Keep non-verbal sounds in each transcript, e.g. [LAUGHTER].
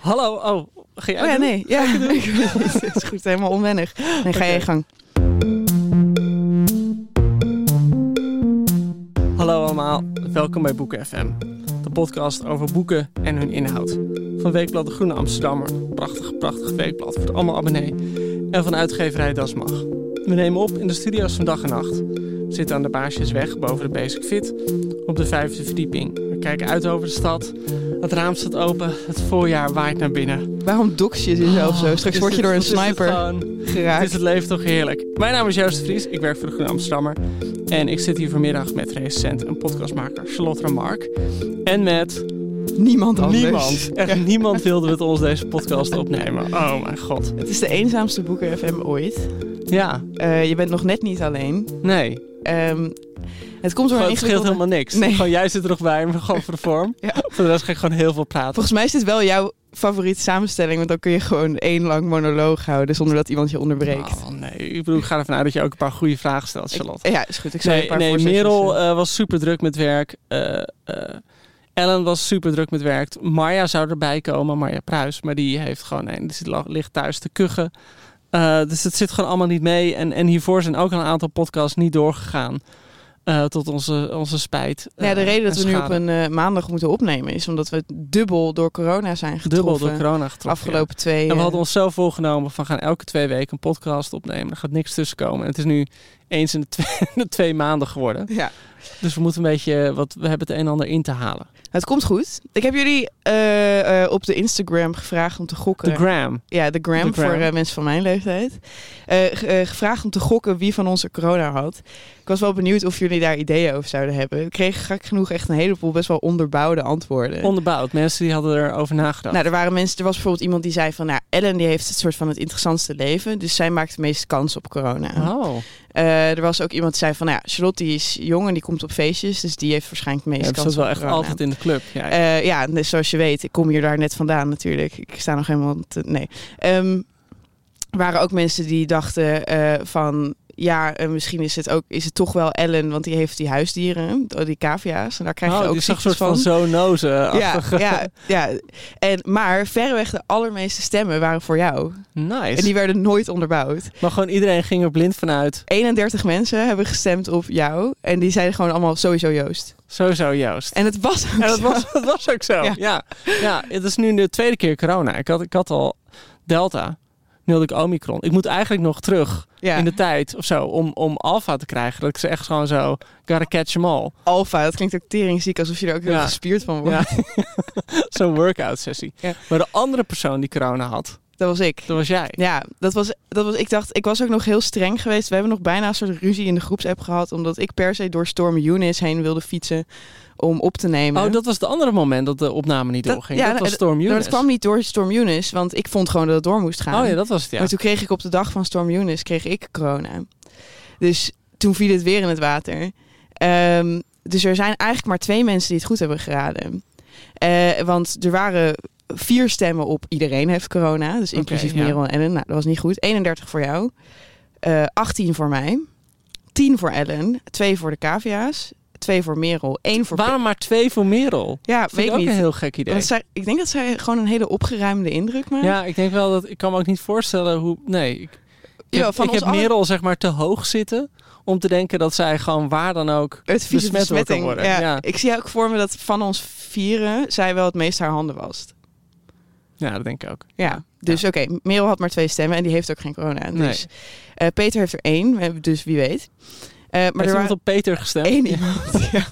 Hallo, oh, ga jij Oh ja, doen? nee. Ja, [LAUGHS] het is goed, helemaal onwennig. [LAUGHS] Nee, ga je Oké. gang. Hallo allemaal, welkom bij Boeken FM. De podcast over boeken en hun inhoud. Van Weekblad De Groene Amsterdammer. Prachtig, prachtig weekblad voor allemaal abonnee. En van uitgeverij Dasmag. We nemen op in de studio's van dag en nacht. We zitten aan de Baarsjesweg boven de Basic Fit. Op de vijfde verdieping. We kijken uit over de stad. Het raam staat open. Het voorjaar waait naar binnen. Waarom dox je jezelf zo? Straks word je door een het sniper Het geraakt. is het leven toch heerlijk. Mijn naam is Joost de Vries, ik werk voor de Groene Amsterdammer. En ik zit hier vanmiddag met recensent en podcastmaker Charlotte Remark. En met Niemand anders. niemand, echt Ja. niemand wilde met ons deze podcast opnemen. Oh mijn god. Het is de eenzaamste Boeken FM ooit. Ja, Eh, je bent nog net niet alleen. nee. Ehm, het komt door Gewoon, het scheelt helemaal niks. Nee. Gewoon jij zit er nog bij, maar gewoon voor de vorm. [LAUGHS] Ja. Voor de rest ga ik gewoon heel veel praten. Volgens mij is dit wel jouw favoriete samenstelling, want dan kun je gewoon één lang monoloog houden zonder dat iemand je onderbreekt. Oh nee, ik bedoel, ik ga ervan uit dat je ook een paar goede vragen stelt, Charlotte. Ik- ja, is goed. Ik zal Nee, een paar nee Merel eh, was super druk met werk. Eh, eh, Ellen was super druk met werk. Marja zou erbij komen, Marja Pruis. Maar die heeft gewoon, nee, die zit, ligt thuis te kuchen. Dus het zit gewoon allemaal niet mee. En, en hiervoor zijn ook een aantal podcasts niet doorgegaan. Eh, tot onze, onze spijt. ja, de eh, reden dat we nu op een eh, maandag moeten opnemen is omdat we dubbel door corona zijn getroffen. Dubbel door corona de getroffen. afgelopen twee. En we hadden ons zo voorgenomen van gaan elke twee weken een podcast opnemen. Er gaat niks tussen komen. En het is nu eens in de twee, [LAUGHS] de twee maanden geworden. ja. Dus we moeten een beetje, wat, we hebben het een en ander in te halen. Het komt goed. Ik heb jullie eh, eh, op de Instagram gevraagd om te gokken. De gram. ja, de gram, De gram. voor eh, mensen van mijn leeftijd. Ge- gevraagd om te gokken wie van ons er corona had. Ik was wel benieuwd of jullie daar ideeën over zouden hebben. Ik kreeg gek genoeg echt een heleboel best wel onderbouwde antwoorden. Onderbouwd. Mensen die hadden erover nagedacht. nou, er waren mensen. Er was bijvoorbeeld iemand die zei van, nou, Ellen die heeft het soort van het interessantste leven, dus zij maakt de meeste kans op corona. oh. Eh, er was ook iemand die zei van, nou ja, Charlotte die is jong en die komt op feestjes, dus die heeft waarschijnlijk Ja, meeste dat kans zat wel echt altijd in de club. Ja, Eh, ja, dus zoals je weet, ik kom hier daar net vandaan natuurlijk. Ik sta nog helemaal... Te, nee. Er waren ook mensen die dachten eh, van... Ja, eh, misschien is het ook is het toch wel Ellen, want die heeft die huisdieren, oh, die cavia's. En daar krijg je oh, ook een soort ziektes van zoonoze. Ja, ja, ja. En, maar verreweg de allermeeste stemmen waren voor jou. Nice. En die werden nooit onderbouwd. Maar gewoon iedereen ging er blind vanuit. 31 mensen hebben gestemd op jou. En die zeiden gewoon allemaal sowieso Joost. Sowieso Joost. En het was ook En dat zo. was, dat was ook zo. Ja. Ja. Ja. het is nu de tweede keer corona. Ik had, ik had al Delta. Nu had ik Omicron. Ik moet eigenlijk nog terug Ja. in de tijd of zo om, om Alpha te krijgen. Dat ik ze echt gewoon zo, gotta catch them all. Alpha, dat klinkt ook teringziek, alsof je er ook heel Ja. gespierd van wordt. Ja. [LAUGHS] Zo'n workout sessie. Maar de andere persoon die corona had, Dat was ik. dat was jij. Ja, dat was, dat was, ik dacht, ik was ook nog heel streng geweest. We hebben nog bijna een soort ruzie in de groepsapp gehad, omdat ik per se door Storm Eunice heen wilde fietsen om op te nemen. Oh, dat was het andere moment dat de opname niet Dat- doorging. ja, dat was dat- Storm Maar Eunice. dat kwam niet door Storm Eunice, want ik vond gewoon dat het door moest gaan. Oh ja, dat was het, ja. Maar toen kreeg ik op de dag van Storm Eunice kreeg ik corona. Dus toen viel het weer in het water. Ehm, dus er zijn eigenlijk maar twee mensen die het goed hebben geraden. Eh, want er waren vier stemmen op iedereen heeft corona. Dus inclusief. Merel en Ellen. Nou, dat was niet goed. 31 voor jou. Eh 18 voor mij. 10 voor Ellen. 2 voor de cavia's. 2 voor Merel. 1 voor... Waarom maar twee voor Merel? Ja, Vind weet ik ook niet. een heel gek idee. Want zij, ik denk dat zij gewoon een hele opgeruimde indruk maakt. Ja, ik denk wel dat ik kan me ook niet voorstellen hoe. Nee, ik, ik Ja, heb, van ik heb Merel zeg maar te hoog zitten om te denken dat zij gewoon waar dan ook Het vieze besmet worden. Ja. Ja. Ik zie ook voor me dat van ons vieren zij wel het meest haar handen wast. Ja, dat denk ik ook. Ja, dus oké, Merel had maar twee stemmen en die heeft ook geen corona. Nee. Dus eh, Peter heeft er één, dus wie weet. Eh, maar er waren op Peter gestemd. één iemand. ja.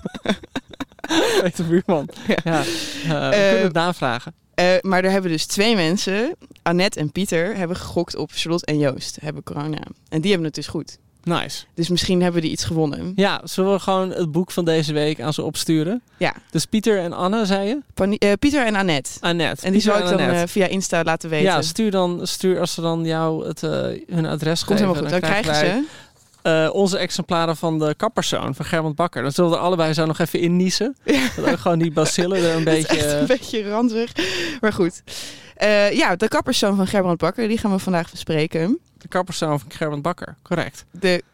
[LAUGHS] Peter Buurman. Ja. Eh, we kunnen het navragen. Maar er hebben dus twee mensen, Annette en Pieter, hebben gegokt op Charlotte en Joost, hebben corona. En die hebben het dus goed. Nice. Dus misschien hebben die iets gewonnen. Ja, zullen we gewoon het boek van deze week aan ze opsturen? Ja, Dus Pieter en Anne, zei je? Pani- eh, Pieter en Annette. Annette. En die Pieter zal ik dan eh, via Insta laten weten. Ja, stuur dan, stuur als ze dan jou het, eh, hun adres Komt geven. helemaal goed. Dan krijgen wij, ze. onze exemplaren van de kappersoon van Gerbrand Bakker. Dan zullen we er allebei zo nog even in niezen. [LAUGHS] Dat ook gewoon die bacillen er een [LAUGHS] beetje... echt een beetje ranzig. Maar goed. Ja, de kapperszoon van Gerbrand Bakker, die gaan we vandaag bespreken. De kappersoon van Gerbrand Bakker, correct. De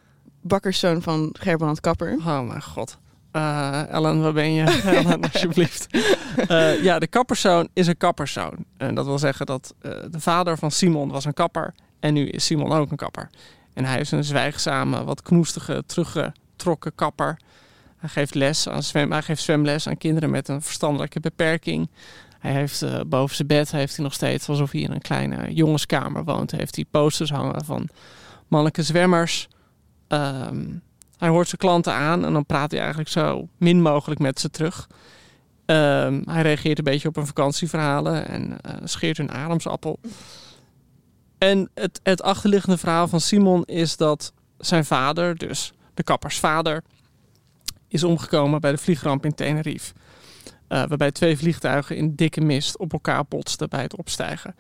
bakkerszoon van Gerbrand Kapper. Oh mijn god. Eh, Ellen, waar ben je? [LAUGHS] Ellen, alsjeblieft. Eh, ja, de kapperzoon is een kapperzoon. En dat wil zeggen dat eh, de vader van Simon was een kapper. En nu is Simon ook een kapper. En hij is een zwijgzame, wat knoestige, teruggetrokken kapper. Hij geeft, les aan zwem, hij geeft zwemles aan kinderen met een verstandelijke beperking. Hij heeft eh, boven zijn bed heeft hij nog steeds, alsof hij in een kleine jongenskamer woont, heeft hij posters hangen van mannelijke zwemmers. Ehm, hij hoort zijn klanten aan en dan praat hij eigenlijk zo min mogelijk met ze terug. Ehm, hij reageert een beetje op hun vakantieverhalen en eh, scheert hun ademsappel. En het, het achterliggende verhaal van Simon is dat zijn vader, dus de kappersvader, is omgekomen bij de vliegramp in Tenerife. Eh, waarbij twee vliegtuigen in dikke mist op elkaar botsten bij het opstijgen.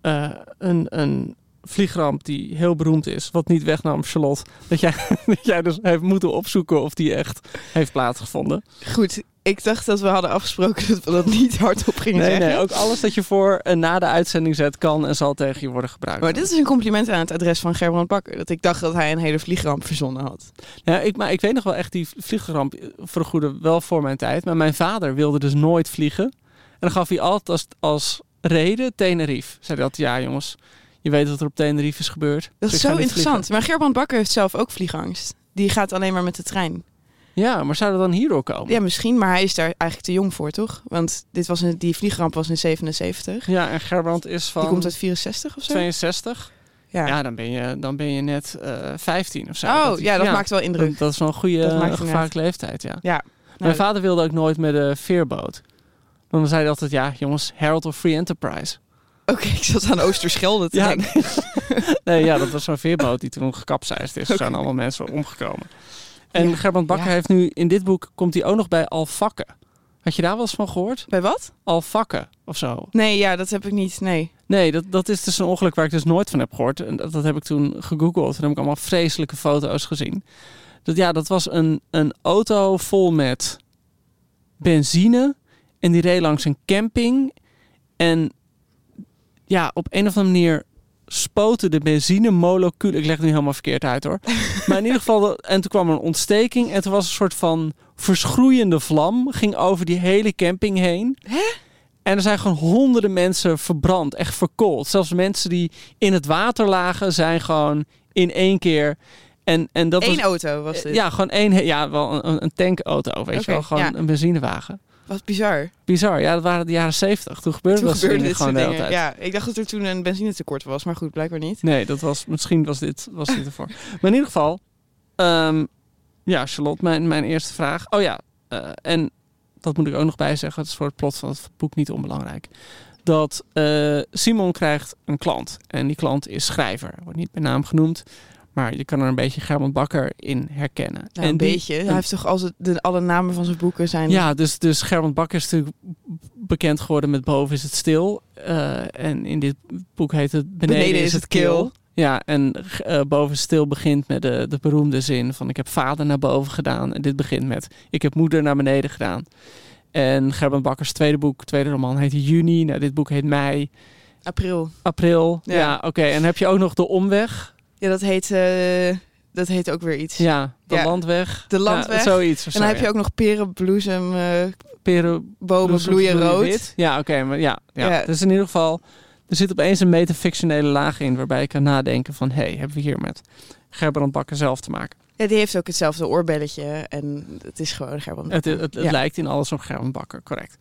Eh, een, een vliegramp die heel beroemd is, wat niet wegnam, Charlotte, dat jij, [LAUGHS] dat jij dus heeft moeten opzoeken of die echt heeft plaatsgevonden. Goed, ik dacht dat we hadden afgesproken dat we dat [LAUGHS] niet hardop gingen Nee, zeggen. nee, ook alles dat je voor en na de uitzending zet kan en zal tegen je worden gebruikt. Maar dit is een compliment aan het adres van Gerbrand Bakker. Dat ik dacht dat hij een hele vliegramp verzonnen had. Ja, ik, maar ik weet nog wel echt die vliegramp voor goede wel voor mijn tijd. Maar mijn vader wilde dus nooit vliegen. En dan gaf hij altijd als, als reden Tenerife. Zei dat, ja jongens, je weet wat er op Tenerife is gebeurd. Dat is zo interessant. Maar Gerbrand Bakker heeft zelf ook vliegangst. Die gaat alleen maar met de trein. Ja, maar zou dat dan hierdoor komen? Ja, misschien, maar hij is daar eigenlijk te jong voor, toch? Want dit was een, die vliegramp was in 77. Ja, en Gerbrand is van Die komt uit 64 of zo? 62. Ja. Ja, dan, ben je, dan ben je net eh 15 of zo. oh, Dat- ja, dat maakt wel indruk. Dat, dat is wel een goede uh, gevaarlijke leeftijd, ja. Ja. Mijn Nou, vader wilde ook nooit met de veerboot. Dan zei hij altijd, ja jongens, Herald of Free Enterprise. Oké, ik zat aan Oosterschelde te Ja, denken. [LAUGHS] Nee, ja, dat was zo'n veerboot die toen gekapseist is. Er Oké. zijn allemaal mensen omgekomen. En Ja, Gerbrand Bakker ja. heeft nu in dit boek komt hij ook nog bij Alfakke. Had je daar wel eens van gehoord? Bij wat? Alfakke of zo. Nee, ja, dat heb ik niet. Nee. Nee, dat, dat is dus een ongeluk waar ik dus nooit van heb gehoord. En dat, dat heb ik toen gegoogeld. Toen heb ik allemaal vreselijke foto's gezien. Dat, ja, dat was een, een auto vol met benzine. En die reed langs een camping. En ja, op een of andere manier spoten de benzinemoleculen... Ik leg het nu helemaal verkeerd uit hoor. [LAUGHS] maar in ieder geval, en toen kwam er een ontsteking. En toen was een soort van verschroeiende vlam. Ging over die hele camping heen. En er zijn gewoon honderden mensen verbrand, echt verkoold. Zelfs mensen die in het water lagen, zijn gewoon in één keer. En, en dat Eén was, auto was dit. Ja, gewoon één, ja, wel een, een tankauto, weet je wel. Gewoon ja. een benzinewagen. Wat bizar. Bizar, ja, dat waren de jaren zeventig. Toen gebeurde Toen dat gebeurde dit gewoon de hele tijd. Ja, ik dacht dat er toen een benzinetekort was, maar goed, blijkbaar niet. Nee, dat was, misschien was dit, was dit ervoor. maar in ieder geval, ehm, ja, Charlotte, mijn, mijn eerste vraag. Oh ja, eh, en dat moet ik ook nog bij zeggen, het is voor het plot van het boek niet onbelangrijk. Dat eh, Simon krijgt een klant en die klant is schrijver. Wordt niet bij naam genoemd, maar je kan er een beetje Gerbrand Bakker in herkennen. Nou, en een die- beetje. Hij heeft toch als het, de, alle namen van zijn boeken zijn... ja, dus, dus Gerbrand Bakker is natuurlijk bekend geworden met Boven is het stil. Eh, en in dit boek heet het Beneden, is, het kil. Ja, en eh, Boven stil begint met de, de beroemde zin van ik heb vader naar boven gedaan. En dit begint met ik heb moeder naar beneden gedaan. En Gerbrand Bakkers tweede boek, tweede roman heet Juni. Nou, dit boek heet Mei. April. April. Ja, Ja. oké. En heb je ook nog de omweg? Ja, dat heet, eh, dat heet ook weer iets. Ja, de Ja. landweg. De landweg. Ja, zoiets. En dan heb je ook nog perenbloesem, eh Peren, bomen bloesem bloeien rood. wit. Ja, oké. maar ja, ja. Dus in ieder geval, er zit opeens een metafictionele laag in waarbij je kan nadenken van, hé, hey, hebben we hier met Gerbrand Bakker zelf te maken? Ja, die heeft ook hetzelfde oorbelletje en het is gewoon Gerben Het, Bakker. het, het lijkt in alles op Gerben Bakker, correct.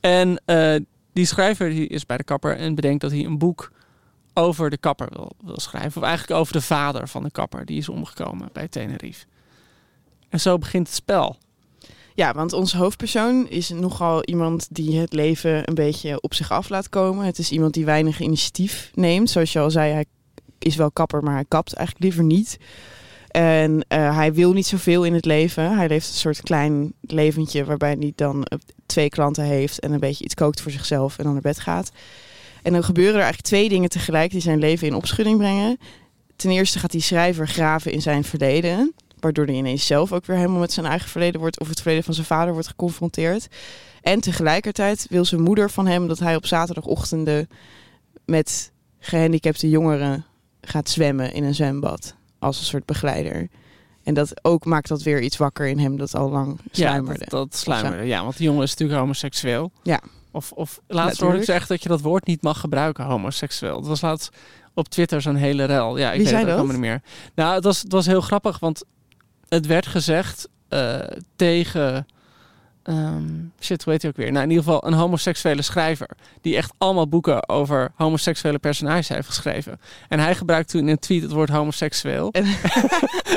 En eh, die schrijver die is bij de kapper en bedenkt dat hij een boek over de kapper wil, schrijven. Of eigenlijk over de vader van de kapper. Die is omgekomen bij Tenerife. En zo begint het spel. Ja, want onze hoofdpersoon is nogal iemand die het leven een beetje op zich af laat komen. Het is iemand die weinig initiatief neemt. Zoals je al zei, hij is wel kapper, maar hij kapt eigenlijk liever niet. En eh, hij wil niet zoveel in het leven. Hij leeft een soort klein leventje waarbij hij dan eh, twee klanten heeft en een beetje iets kookt voor zichzelf en dan naar bed gaat. En dan gebeuren er eigenlijk twee dingen tegelijk die zijn leven in opschudding brengen. Ten eerste gaat die schrijver graven in zijn verleden. Waardoor hij ineens zelf ook weer helemaal met zijn eigen verleden wordt, of het verleden van zijn vader wordt geconfronteerd. En tegelijkertijd wil zijn moeder van hem dat hij op zaterdagochtenden met gehandicapte jongeren gaat zwemmen in een zwembad. Als een soort begeleider. En dat ook maakt dat weer iets wakker in hem dat al lang sluimerde. Ja, dat, dat sluimerde. Ja, want die jongen is natuurlijk homoseksueel. Ja. Of, of laatst hoorde ik zeggen dat je dat woord niet mag gebruiken, homoseksueel. Dat was laatst op Twitter zo'n hele rel. Ja, ik Wie weet het allemaal niet meer. Nou, het was, het was heel grappig, want het werd gezegd eh, tegen... ehm, shit, hoe heet hij ook weer? Nou, in ieder geval een homoseksuele schrijver. Die echt allemaal boeken over homoseksuele personages heeft geschreven. En hij gebruikte toen in een tweet het woord homoseksueel. En-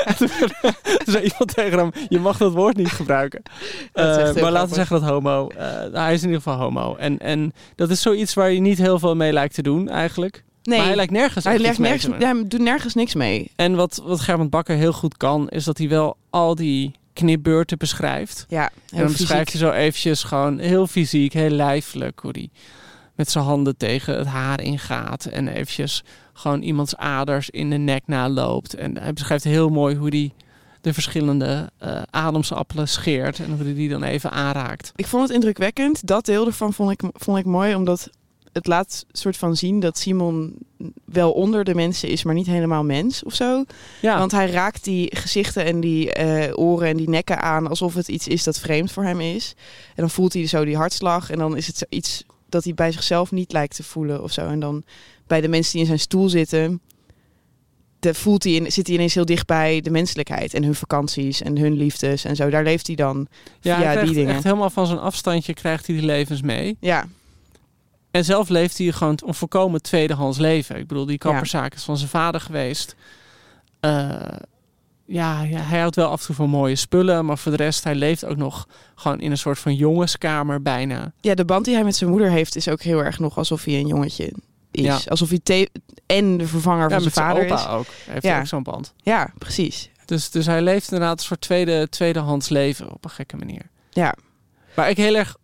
En [LAUGHS] toen zei iemand tegen hem, je mag dat woord niet gebruiken. Eh, maar laten we zeggen dat homo. eh, hij is in ieder geval homo. En, en dat is zoiets waar je niet heel veel mee lijkt te doen eigenlijk. Nee, Maar hij lijkt nergens hij, nergens, hij doet nergens niks mee. En wat, wat Gerben Bakker heel goed kan, is dat hij wel al die knipbeurten beschrijft. Ja, En dan beschrijft hij zo eventjes gewoon heel fysiek, heel lijfelijk, hoe hij met zijn handen tegen het haar ingaat. En eventjes gewoon iemands aders in de nek naloopt. En hij beschrijft heel mooi hoe hij de verschillende eh ademsappelen scheert. En hoe hij die dan even aanraakt. Ik vond het indrukwekkend. Dat deel ervan vond ik, vond ik mooi, omdat het laat soort van zien dat Simon wel onder de mensen is, maar niet helemaal mens of zo. Ja, Want hij raakt die gezichten en die eh, oren en die nekken aan alsof het iets is dat vreemd voor hem is. En dan voelt hij zo die hartslag en dan is het iets dat hij bij zichzelf niet lijkt te voelen of zo. En dan bij de mensen die in zijn stoel zitten, de, voelt hij in, zit hij ineens heel dicht bij de menselijkheid en hun vakanties en hun liefdes en zo. Daar leeft hij dan ja, via hij die dingen. echt helemaal van zijn afstandje krijgt hij die levens mee. Ja, En zelf leeft hij gewoon een volkomen tweedehands leven. Ik bedoel, die kapperszaak is van zijn vader geweest. Eh, ja, ja, hij houdt wel af en toe van mooie spullen. Maar voor de rest, hij leeft ook nog gewoon in een soort van jongenskamer bijna. Ja, de band die hij met zijn moeder heeft is ook heel erg nog alsof hij een jongetje is. Ja. Alsof hij en de vervanger van zijn zijn vader opa is. ook. Heeft Ja. hij ook zo'n band. Ja, precies. Dus, dus hij leeft inderdaad een soort tweede, tweedehands leven op een gekke manier. Ja, Waar ik heel erg...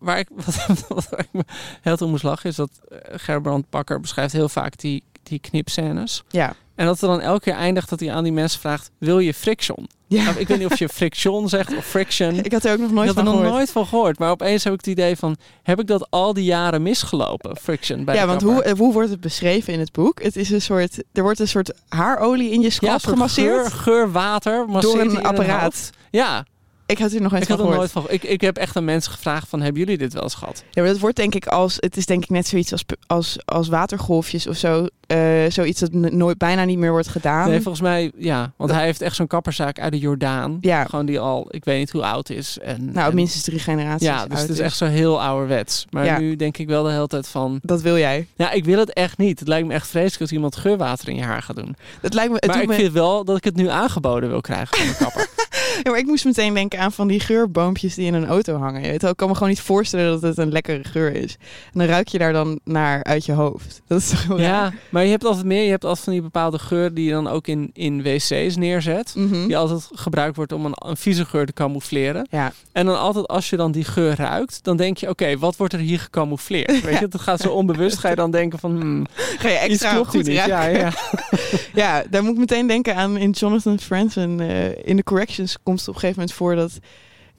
Waar ik, [LAUGHS] wat, wat ik me heel om moest lachen is dat eh, Gerbrand Bakker beschrijft heel vaak die, die knipscènes. ja. En dat er dan elke keer eindigt dat hij aan die mensen vraagt: Wil je friction? ja. Nou, ik weet niet of je friction zegt of friction. [LAUGHS] Ik had er ook nog nooit ik van had er nog gehoord. nooit van gehoord. Maar opeens heb ik het idee van: Heb ik dat al die jaren misgelopen? Friction bij ja, want hoe, hoe wordt het beschreven in het boek? Het is een soort, er wordt een soort haarolie in je ja, scalp soort gemasseerd geur, geurwater masseert door een apparaat. Ja, Ik had er nog nooit ik had gehoord. nooit van. Ik, ik heb echt aan mensen gevraagd: van, Hebben jullie dit wel eens gehad? Ja, maar dat wordt denk ik als, het is denk ik net zoiets als, als, als watergolfjes of zo. Eh, zoiets dat nooit, bijna niet meer wordt gedaan. Nee, volgens mij, ja. Want hij heeft echt zo'n kapperzaak uit de Jordaan. Ja. Gewoon die al, ik weet niet hoe oud is. En, nou, en- minstens drie generaties Ja, dus het is echt zo heel ouderwets. Maar Ja. nu denk ik wel de hele tijd van... Dat wil jij. Ja, ik wil het echt niet. Het lijkt me echt vreselijk als iemand geurwater in je haar gaat doen. Het lijkt me, het maar ik me vind wel dat ik het nu aangeboden wil krijgen van de kapper. [LAUGHS] Ja, maar ik moest meteen denken aan van die geurboompjes die in een auto hangen. Je weet wel, ik kan me gewoon niet voorstellen dat het een lekkere geur is. En dan ruik je daar dan naar uit je hoofd. [LAUGHS] Dat is toch raar? ja, maar je hebt altijd meer. Je hebt altijd van die bepaalde geur die je dan ook in, in wc's neerzet. Mhm. Die altijd gebruikt wordt om een, een vieze geur te camoufleren. Ja, En dan altijd als je dan die geur ruikt, dan denk je... Oké, wat wordt er hier gecamoufleerd? [LAUGHS] Weet je, dat gaat zo onbewust. Ga je dan denken van... Hmm, ga je extra goed niet. Ja, ruiken. ja. [LAUGHS] Ja, daar moet ik meteen denken aan in Jonathan Franzen. eh, in de corrections komt het op een gegeven moment voor dat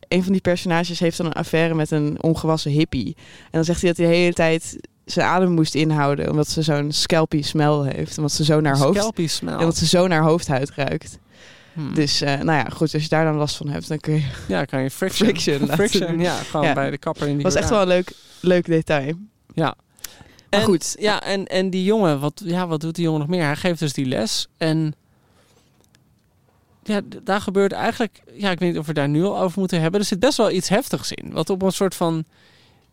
een van die personages heeft dan een affaire met een ongewassen hippie. En dan zegt hij dat hij de hele tijd zijn adem moest inhouden, omdat ze zo'n scalpy smell heeft. Omdat ze zo naar hoofd, smell. omdat ze zo naar hoofdhuid ruikt. Hmm. Dus eh, nou ja, goed, als je daar dan last van hebt, dan kun je... Ja, kan je friction. Friction [LAUGHS] ja, gewoon Ja. bij de kapper in die was echt wel een leuk, leuk detail. Ja. Maar En- goed. Ja, en, en die jongen, wat, ja, wat doet die jongen nog meer? Hij geeft dus die les. En ja, daar gebeurt eigenlijk... Ja, ik weet niet of we daar nu al over moeten hebben. Er zit best wel iets heftigs in. Wat op een soort van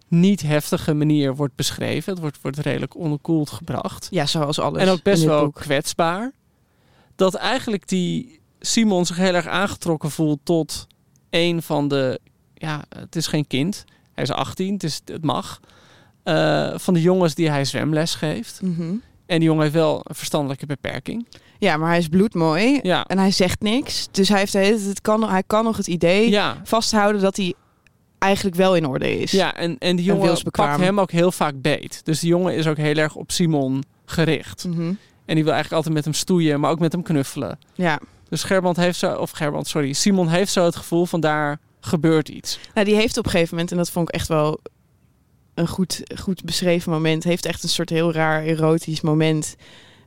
niet heftige manier wordt beschreven. Het wordt, wordt redelijk onderkoeld gebracht. Ja, zoals alles. En ook best wel boek. kwetsbaar. Dat eigenlijk die Simon zich heel erg aangetrokken voelt tot een van de... Ja, het is geen kind. Hij is 18, het, is, het mag. Eh, van de jongens die hij zwemles geeft. Mhm. En die jongen heeft wel een verstandelijke beperking. Ja, maar hij is bloedmooi Ja, en hij zegt niks. Dus hij, heeft hele het kan, hij kan nog het idee ja, vasthouden dat hij eigenlijk wel in orde is. ja en, en die jongen wilsbekwaam. pakt hem ook heel vaak beet. Dus die jongen is ook heel erg op Simon gericht. Mhm. En die wil eigenlijk altijd met hem stoeien, maar ook met hem knuffelen. ja. Dus Gerband heeft zo, of Gerband, sorry, Simon heeft zo het gevoel van daar gebeurt iets. Nou, die heeft op een gegeven moment, en dat vond ik echt wel een goed, goed beschreven moment, heeft echt een soort heel raar erotisch moment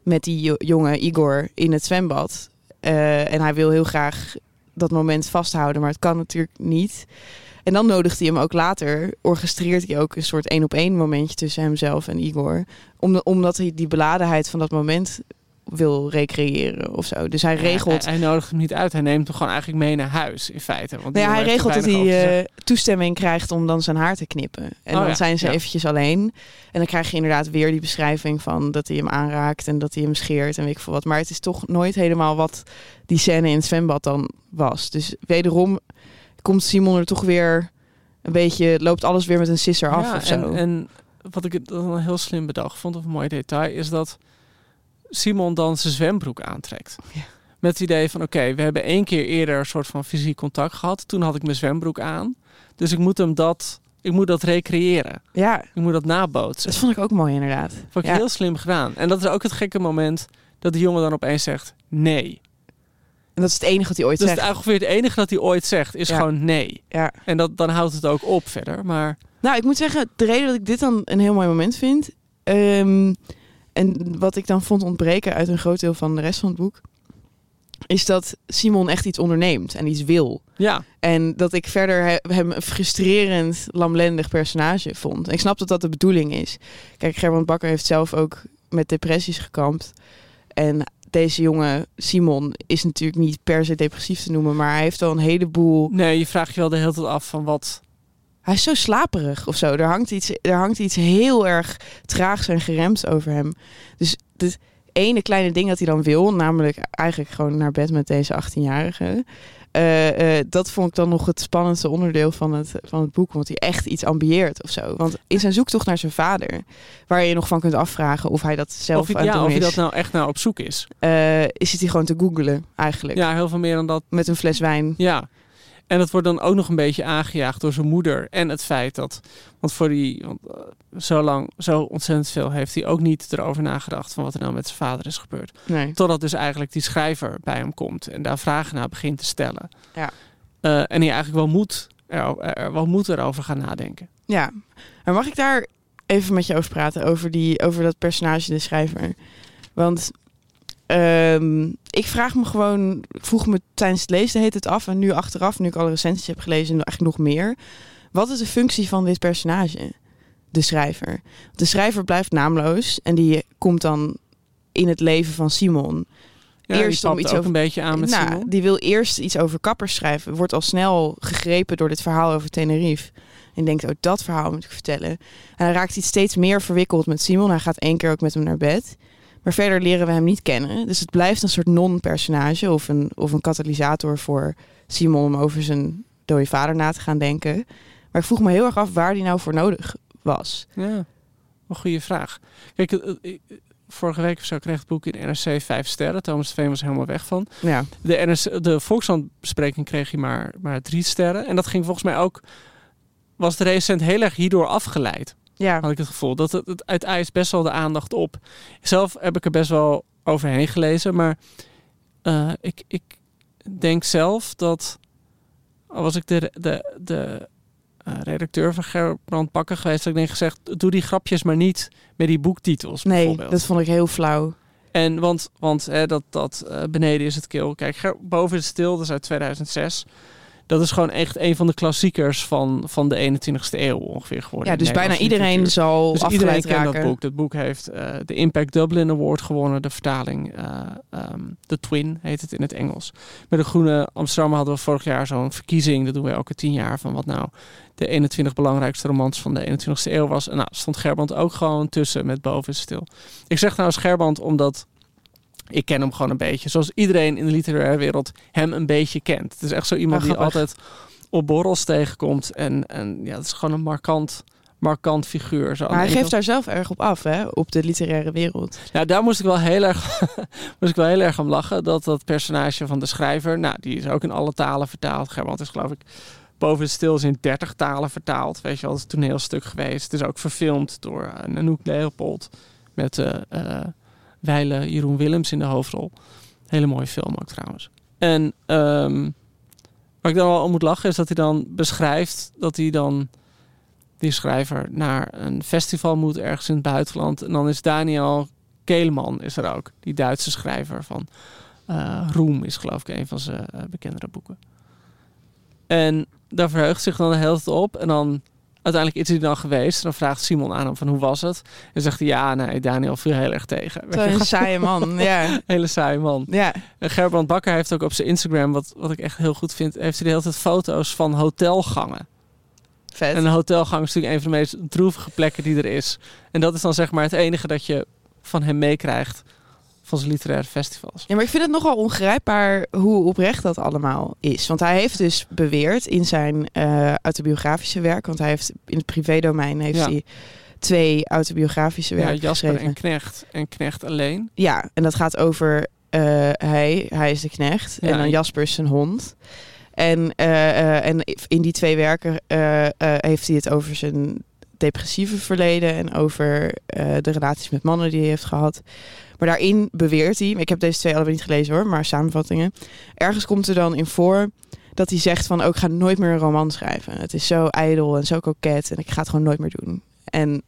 met die jo- jonge Igor in het zwembad. Eh, en hij wil heel graag dat moment vasthouden, maar het kan natuurlijk niet. En dan nodigt hij hem ook later, orchestreert hij ook een soort één op één momentje tussen hemzelf en Igor. Om, omdat hij die beladenheid van dat moment wil recreëren of zo. Dus hij regelt Hij, hij nodigt hem niet uit, hij neemt hem gewoon eigenlijk mee naar huis in feite. Want Nou hij regelt dat hij eh, toestemming krijgt om dan zijn haar te knippen. En Oh dan ja, zijn ze ja. eventjes alleen. En dan krijg je inderdaad weer die beschrijving van dat hij hem aanraakt en dat hij hem scheert en weet ik veel wat. Maar het is toch nooit helemaal wat die scène in het zwembad dan was. Dus wederom komt Simon er toch weer een beetje, loopt alles weer met een sisser af Ja, of zo. En, en wat ik dan een heel slim bedacht vond, of een mooi detail, is dat Simon dan zijn zwembroek aantrekt. Ja. Met het idee van, oké, we hebben één keer eerder een soort van fysiek contact gehad. Toen had ik mijn zwembroek aan. Dus ik moet hem dat, ik moet dat recreëren. ja, Ik moet dat nabootsen. dat vond ik ook mooi inderdaad. Vond ik Ja. heel slim gedaan. En dat is ook het gekke moment dat de jongen dan opeens zegt nee. En dat is het enige wat hij ooit het zegt. ongeveer het enige dat hij ooit zegt is Ja. gewoon nee. Ja. En dat, dan houdt het ook op verder. Maar Nou, ik moet zeggen, de reden dat ik dit dan een heel mooi moment vind. ehm, en wat ik dan vond ontbreken uit een groot deel van de rest van het boek. Is dat Simon echt iets onderneemt en iets wil. ja, En dat ik verder he- hem een frustrerend, lamlendig personage vond. En ik snap dat dat de bedoeling is. Kijk, Gerbrand Bakker heeft zelf ook met depressies gekampt. En deze jongen, Simon, is natuurlijk niet per se depressief te noemen. Maar hij heeft wel een heleboel nee, je vraagt je wel de hele tijd af van wat... hij is zo slaperig of zo. Er hangt iets, er hangt iets heel erg traags en geremd over hem. Dus het ene kleine ding dat hij dan wil, namelijk eigenlijk gewoon naar bed met deze 18-jarige. eh, eh, dat vond ik dan nog het spannendste onderdeel van het, van het boek. Want hij echt iets ambieert of zo. Want in zijn zoektocht naar zijn vader, waar je je nog van kunt afvragen of hij dat zelf Of, hij- aan het ja, doen of hij dat nou echt nou op zoek is. eh, is hij gewoon te googelen eigenlijk. Ja, heel veel meer dan dat. Met een fles wijn. Ja. En dat wordt dan ook nog een beetje aangejaagd door zijn moeder. En het feit dat... Want voor die... Want, eh, zo lang, zo ontzettend veel heeft hij ook niet erover nagedacht... van wat er nou met zijn vader is gebeurd. Nee. Totdat dus eigenlijk die schrijver bij hem komt en daar vragen naar begint te stellen. Ja. Eh, en hij eigenlijk wel moet, er, er wel moet erover gaan nadenken. Ja, maar mag ik daar even met je over praten? Over, die, over dat personage, de schrijver. Want ehm, ik vraag me gewoon, ik vroeg me tijdens het lezen heet het af. En nu achteraf, nu ik alle recensies heb gelezen, eigenlijk nog meer. Wat is de functie van dit personage? De schrijver. De schrijver blijft naamloos en die komt dan in het leven van Simon. Ja, Eerst om iets ook over- een beetje aan met nou, Simon. die wil eerst iets over kappers schrijven. Wordt al snel gegrepen door dit verhaal over Tenerife. En denkt, oh, dat verhaal moet ik vertellen. En hij raakt iets steeds meer verwikkeld met Simon. Hij gaat één keer ook met hem naar bed. Maar verder leren we hem niet kennen. Dus het blijft een soort non-personage of een, of een katalysator voor Simon om over zijn dode vader na te gaan denken. Maar ik vroeg me heel erg af waar die nou voor nodig was. Ja, een goede vraag. Kijk, eh, eh, vorige week of zo kreeg het boek in NRC vijf sterren. Thomas de Veen was helemaal weg van. Ja, De, NRC, de Volkskrant-bespreking kreeg hij maar, maar drie sterren. En dat ging volgens mij ook... Was de recent heel erg hierdoor afgeleid. Ja. had ik het gevoel. Dat het, het, het eist best wel de aandacht op. Zelf heb ik er best wel overheen gelezen, maar eh, ik, ik denk zelf dat al was ik de, de, de eh, redacteur van Gerbrand Bakker geweest, dat ik denk gezegd, doe die grapjes maar niet met die boektitels nee, dat vond ik heel flauw. En want, want hè, dat, dat eh, beneden is het kil. Kijk, Ger- boven is het stil, dat is uit 2006. Dat is gewoon echt een van de klassiekers van, van de 21ste eeuw ongeveer geworden. Ja, dus bijna iedereen zal Dus iedereen kent raken. dat boek. Dat boek heeft eh, de Impact Dublin Award gewonnen. De vertaling, ehm, The Twin heet het in het Engels. Met de Groene Amsterdam hadden we vorig jaar zo'n verkiezing. Dat doen we elke tien jaar. Van wat nou de 21 belangrijkste romans van de 21ste eeuw was. En nou stond Gerband ook gewoon tussen met Boven stil. Ik zeg nou Gerband omdat... Ik ken hem gewoon een beetje. Zoals iedereen in de literaire wereld hem een beetje kent. Het is echt zo iemand die altijd op borrels tegenkomt. En, en ja, het is gewoon een markant, markant figuur. Zo Maar hij geeft daar zelf erg op af, hè? Op de literaire wereld. ja, daar moest ik wel heel erg, [LAUGHS] moest ik wel heel erg om lachen. Dat dat personage van de schrijver, nou, die is ook in alle talen vertaald. Gerbrand is geloof ik boven het stil is in 30 talen vertaald. Weet je wel, het is een toneelstuk geweest. Het is ook verfilmd door uh, Nanook Leopold. Met eh Weile Jeroen Willems in de hoofdrol. Hele mooie film ook trouwens. En ehm waar ik dan wel om moet lachen is dat hij dan beschrijft dat hij dan die schrijver naar een festival moet ergens in het buitenland. En dan is Daniel Keleman is er ook. Die Duitse schrijver van eh, Roem is geloof ik een van zijn eh, bekendere boeken. En daar verheugt zich dan de hele op. En dan uiteindelijk is hij dan geweest. En dan vraagt Simon aan hem van hoe was het? En zegt hij ja, nee, Daniel viel heel erg tegen. Weet Zo'n saaie man, [LAUGHS] ja. Hele saaie man. Ja, Gerbrand Bakker heeft ook op zijn Instagram, wat, wat ik echt heel goed vind, heeft hij de hele tijd foto's van hotelgangen. vet. En een hotelgang is natuurlijk een van de meest droevige plekken die er is. En dat is dan zeg maar het enige dat je van hem meekrijgt van zijn literaire festivals. Ja, maar ik vind het nogal ongrijpbaar hoe oprecht dat allemaal is. Want hij heeft dus beweerd in zijn eh, autobiografische werk, want hij heeft in het privédomein heeft Ja. hij twee autobiografische Ja, werken Jasper geschreven. en Knecht en Knecht alleen. Ja, en dat gaat over eh, hij, hij is de knecht Ja, en dan Jasper is zijn hond. En, eh, en in die twee werken heeft hij het over zijn depressieve verleden en over eh, de relaties met mannen die hij heeft gehad. Maar daarin beweert hij, ik heb deze twee allebei niet gelezen hoor, maar samenvattingen. Ergens komt er dan in voor dat hij zegt van, oh, ik ga nooit meer een roman schrijven. Het is zo ijdel en zo koket en ik ga het gewoon nooit meer doen. En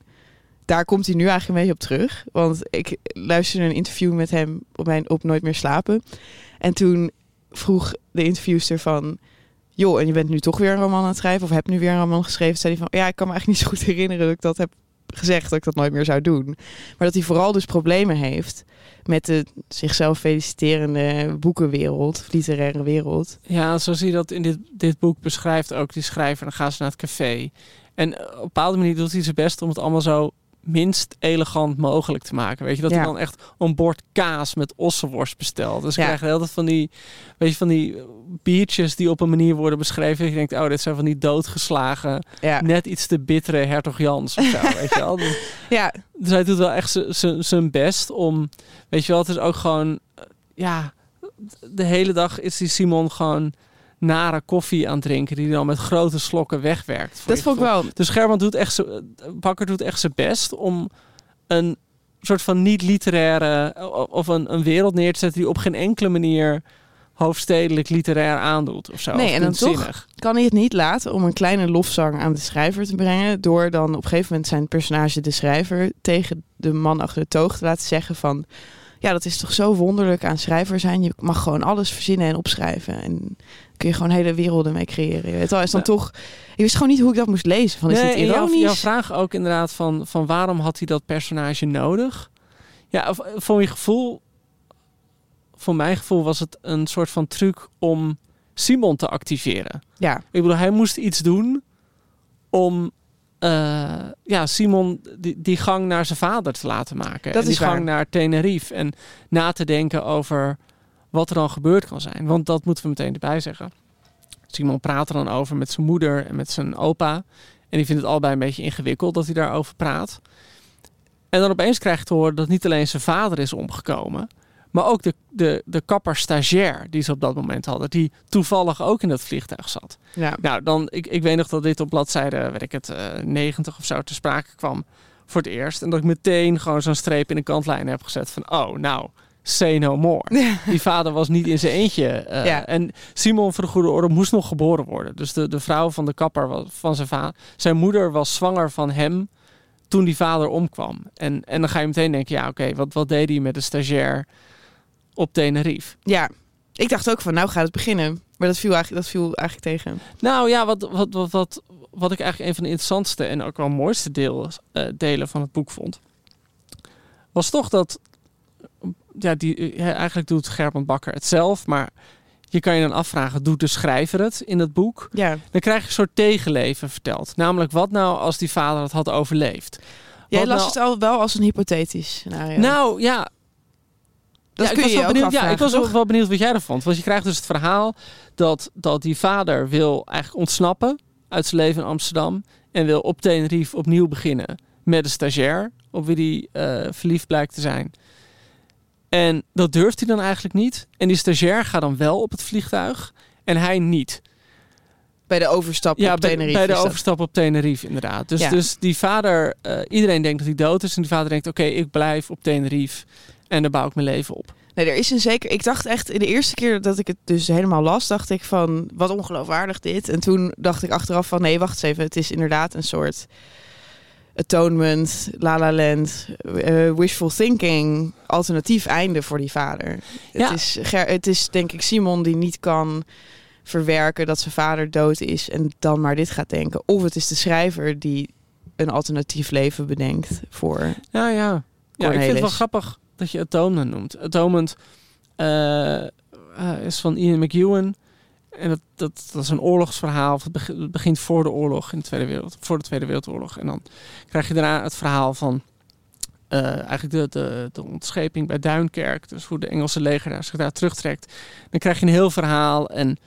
daar komt hij nu eigenlijk een beetje op terug. Want ik luisterde een interview met hem op, mijn, op Nooit meer slapen. En toen vroeg de interviewster van... joh, en je bent nu toch weer een roman aan het schrijven... of heb nu weer een roman geschreven? Zei hij van, ja, ik kan me eigenlijk niet zo goed herinneren... dat ik dat heb gezegd, dat ik dat nooit meer zou doen. Maar dat hij vooral dus problemen heeft... met de zichzelf feliciterende boekenwereld... literaire wereld. Ja, zo zie je dat in dit, dit boek beschrijft ook die schrijver. Dan gaan ze naar het café. En op een bepaalde manier doet hij zijn best om het allemaal zo minst elegant mogelijk te maken. Weet je, dat Ja. hij dan echt een bord kaas met ossenworst bestelt. Dus Ja. je krijgt heel tijd van die, weet je, van die biertjes die op een manier worden beschreven. Dat je denkt, oh, dit zijn van die doodgeslagen, Ja, net iets te bittere hertog Jans of zo, [LAUGHS] weet je wel. Dus, ja, dus hij doet wel echt zijn best om, weet je wel, het is ook gewoon, ja, de hele dag is die Simon gewoon nare koffie aan het drinken, die dan met grote slokken wegwerkt. dat vond ik wel... Dus Gerbrand doet echt zo, Bakker doet echt zijn best om een soort van niet-literaire of een, een wereld neer te zetten die op geen enkele manier hoofdstedelijk literair aandoet of zo. Nee, of en dan toch kan hij het niet laten om een kleine lofzang aan de schrijver te brengen. Door dan op een gegeven moment zijn personage, de schrijver, tegen de man achter de toog te laten zeggen van... Ja, dat is toch zo wonderlijk aan schrijver zijn. Je mag gewoon alles verzinnen en opschrijven. En kun je gewoon hele werelden mee creëren. Je weet wel, is dan Ja. toch... Ik wist gewoon niet hoe ik dat moest lezen. Van, is nee, dit jouw, ironisch? jouw vraag ook inderdaad van, van waarom had hij dat personage nodig? Ja, of, voor je gevoel, voor mijn gevoel was het een soort van truc om Simon te activeren. Ja, Ik bedoel, hij moest iets doen om eh, ja, Simon die, die gang naar zijn vader te laten maken. Dat en is die gang waar. naar Tenerife. En na te denken over wat er dan gebeurd kan zijn. Want dat moeten we meteen erbij zeggen. Simon praat er dan over met zijn moeder en met zijn opa. En die vindt het allebei een beetje ingewikkeld dat hij daarover praat. En dan opeens krijg je te horen dat niet alleen zijn vader is omgekomen. Maar ook de, de, de kapper stagiair die ze op dat moment hadden. Die toevallig ook in dat vliegtuig zat. ja. Nou, dan, ik, ik weet nog dat dit op bladzijde, weet ik het, eh 90 of zo te sprake kwam voor het eerst. En dat ik meteen gewoon zo'n streep in de kantlijn heb gezet van, oh, nou, say no more. Die vader was niet in zijn eentje. eh, Ja. En Simon voor de goede orde moest nog geboren worden. Dus de, de vrouw van de kapper was, van zijn vader, zijn moeder was zwanger van hem toen die vader omkwam. En, en dan ga je meteen denken, ja, oké, wat, wat deed hij met de stagiair op Tenerife? ja, ik dacht ook van, nou gaat het beginnen. Maar dat viel eigenlijk, dat viel eigenlijk tegen. Nou ja, wat, wat, wat, wat, wat ik eigenlijk een van de interessantste en ook wel mooiste deel, eh, delen van het boek vond, was toch dat, ja, die, eh, eigenlijk doet Gerben Bakker het zelf, maar je kan je dan afvragen, doet de schrijver het in het boek? Ja. Dan krijg je een soort tegenleven verteld. Namelijk, wat nou als die vader het had overleefd? Jij Wat las nou- het al wel als een hypothetisch scenario. Nou ja, dat ja, ik was je wel ook benieuwd, ja, afvragen, ik was wel, toch? wel benieuwd wat jij ervan vond. Want je krijgt dus het verhaal dat, dat die vader wil eigenlijk ontsnappen uit zijn leven in Amsterdam. En wil op Tenerife opnieuw beginnen met een stagiair op wie hij eh, verliefd blijkt te zijn. En dat durft hij dan eigenlijk niet. En die stagiair gaat dan wel op het vliegtuig en hij niet. Bij de overstap Ja, op bij, Tenerife bij de overstap op Tenerife inderdaad. Dus, Ja. dus die vader, eh, iedereen denkt dat hij dood is. En die vader denkt, oké, ik blijf op Tenerife. En daar bouw ik mijn leven op. Nee, er is een zeker. Ik dacht echt, de eerste keer dat ik het dus helemaal las, dacht ik van wat ongeloofwaardig dit. En toen dacht ik achteraf van nee, wacht eens even. Het is inderdaad een soort atonement, La La Land, eh, wishful thinking, alternatief einde voor die vader. Ja. Het, is, het is denk ik Simon die niet kan verwerken dat zijn vader dood is en dan maar dit gaat denken. Of het is de schrijver die een alternatief leven bedenkt voor. Ja, ja. Ja, ik vind het wel grappig dat je Atonement noemt. Atonement eh, eh, is van Ian McEwan. En dat, dat, dat is een oorlogsverhaal. Het beg- het begint voor de oorlog in de Tweede Wereld, voor de Tweede Wereldoorlog. En dan krijg je daarna het verhaal van eh, eigenlijk de, de, ontscheping bij Duinkerk. Dus hoe de Engelse leger daar, zich daar terugtrekt. Dan krijg je een heel verhaal. En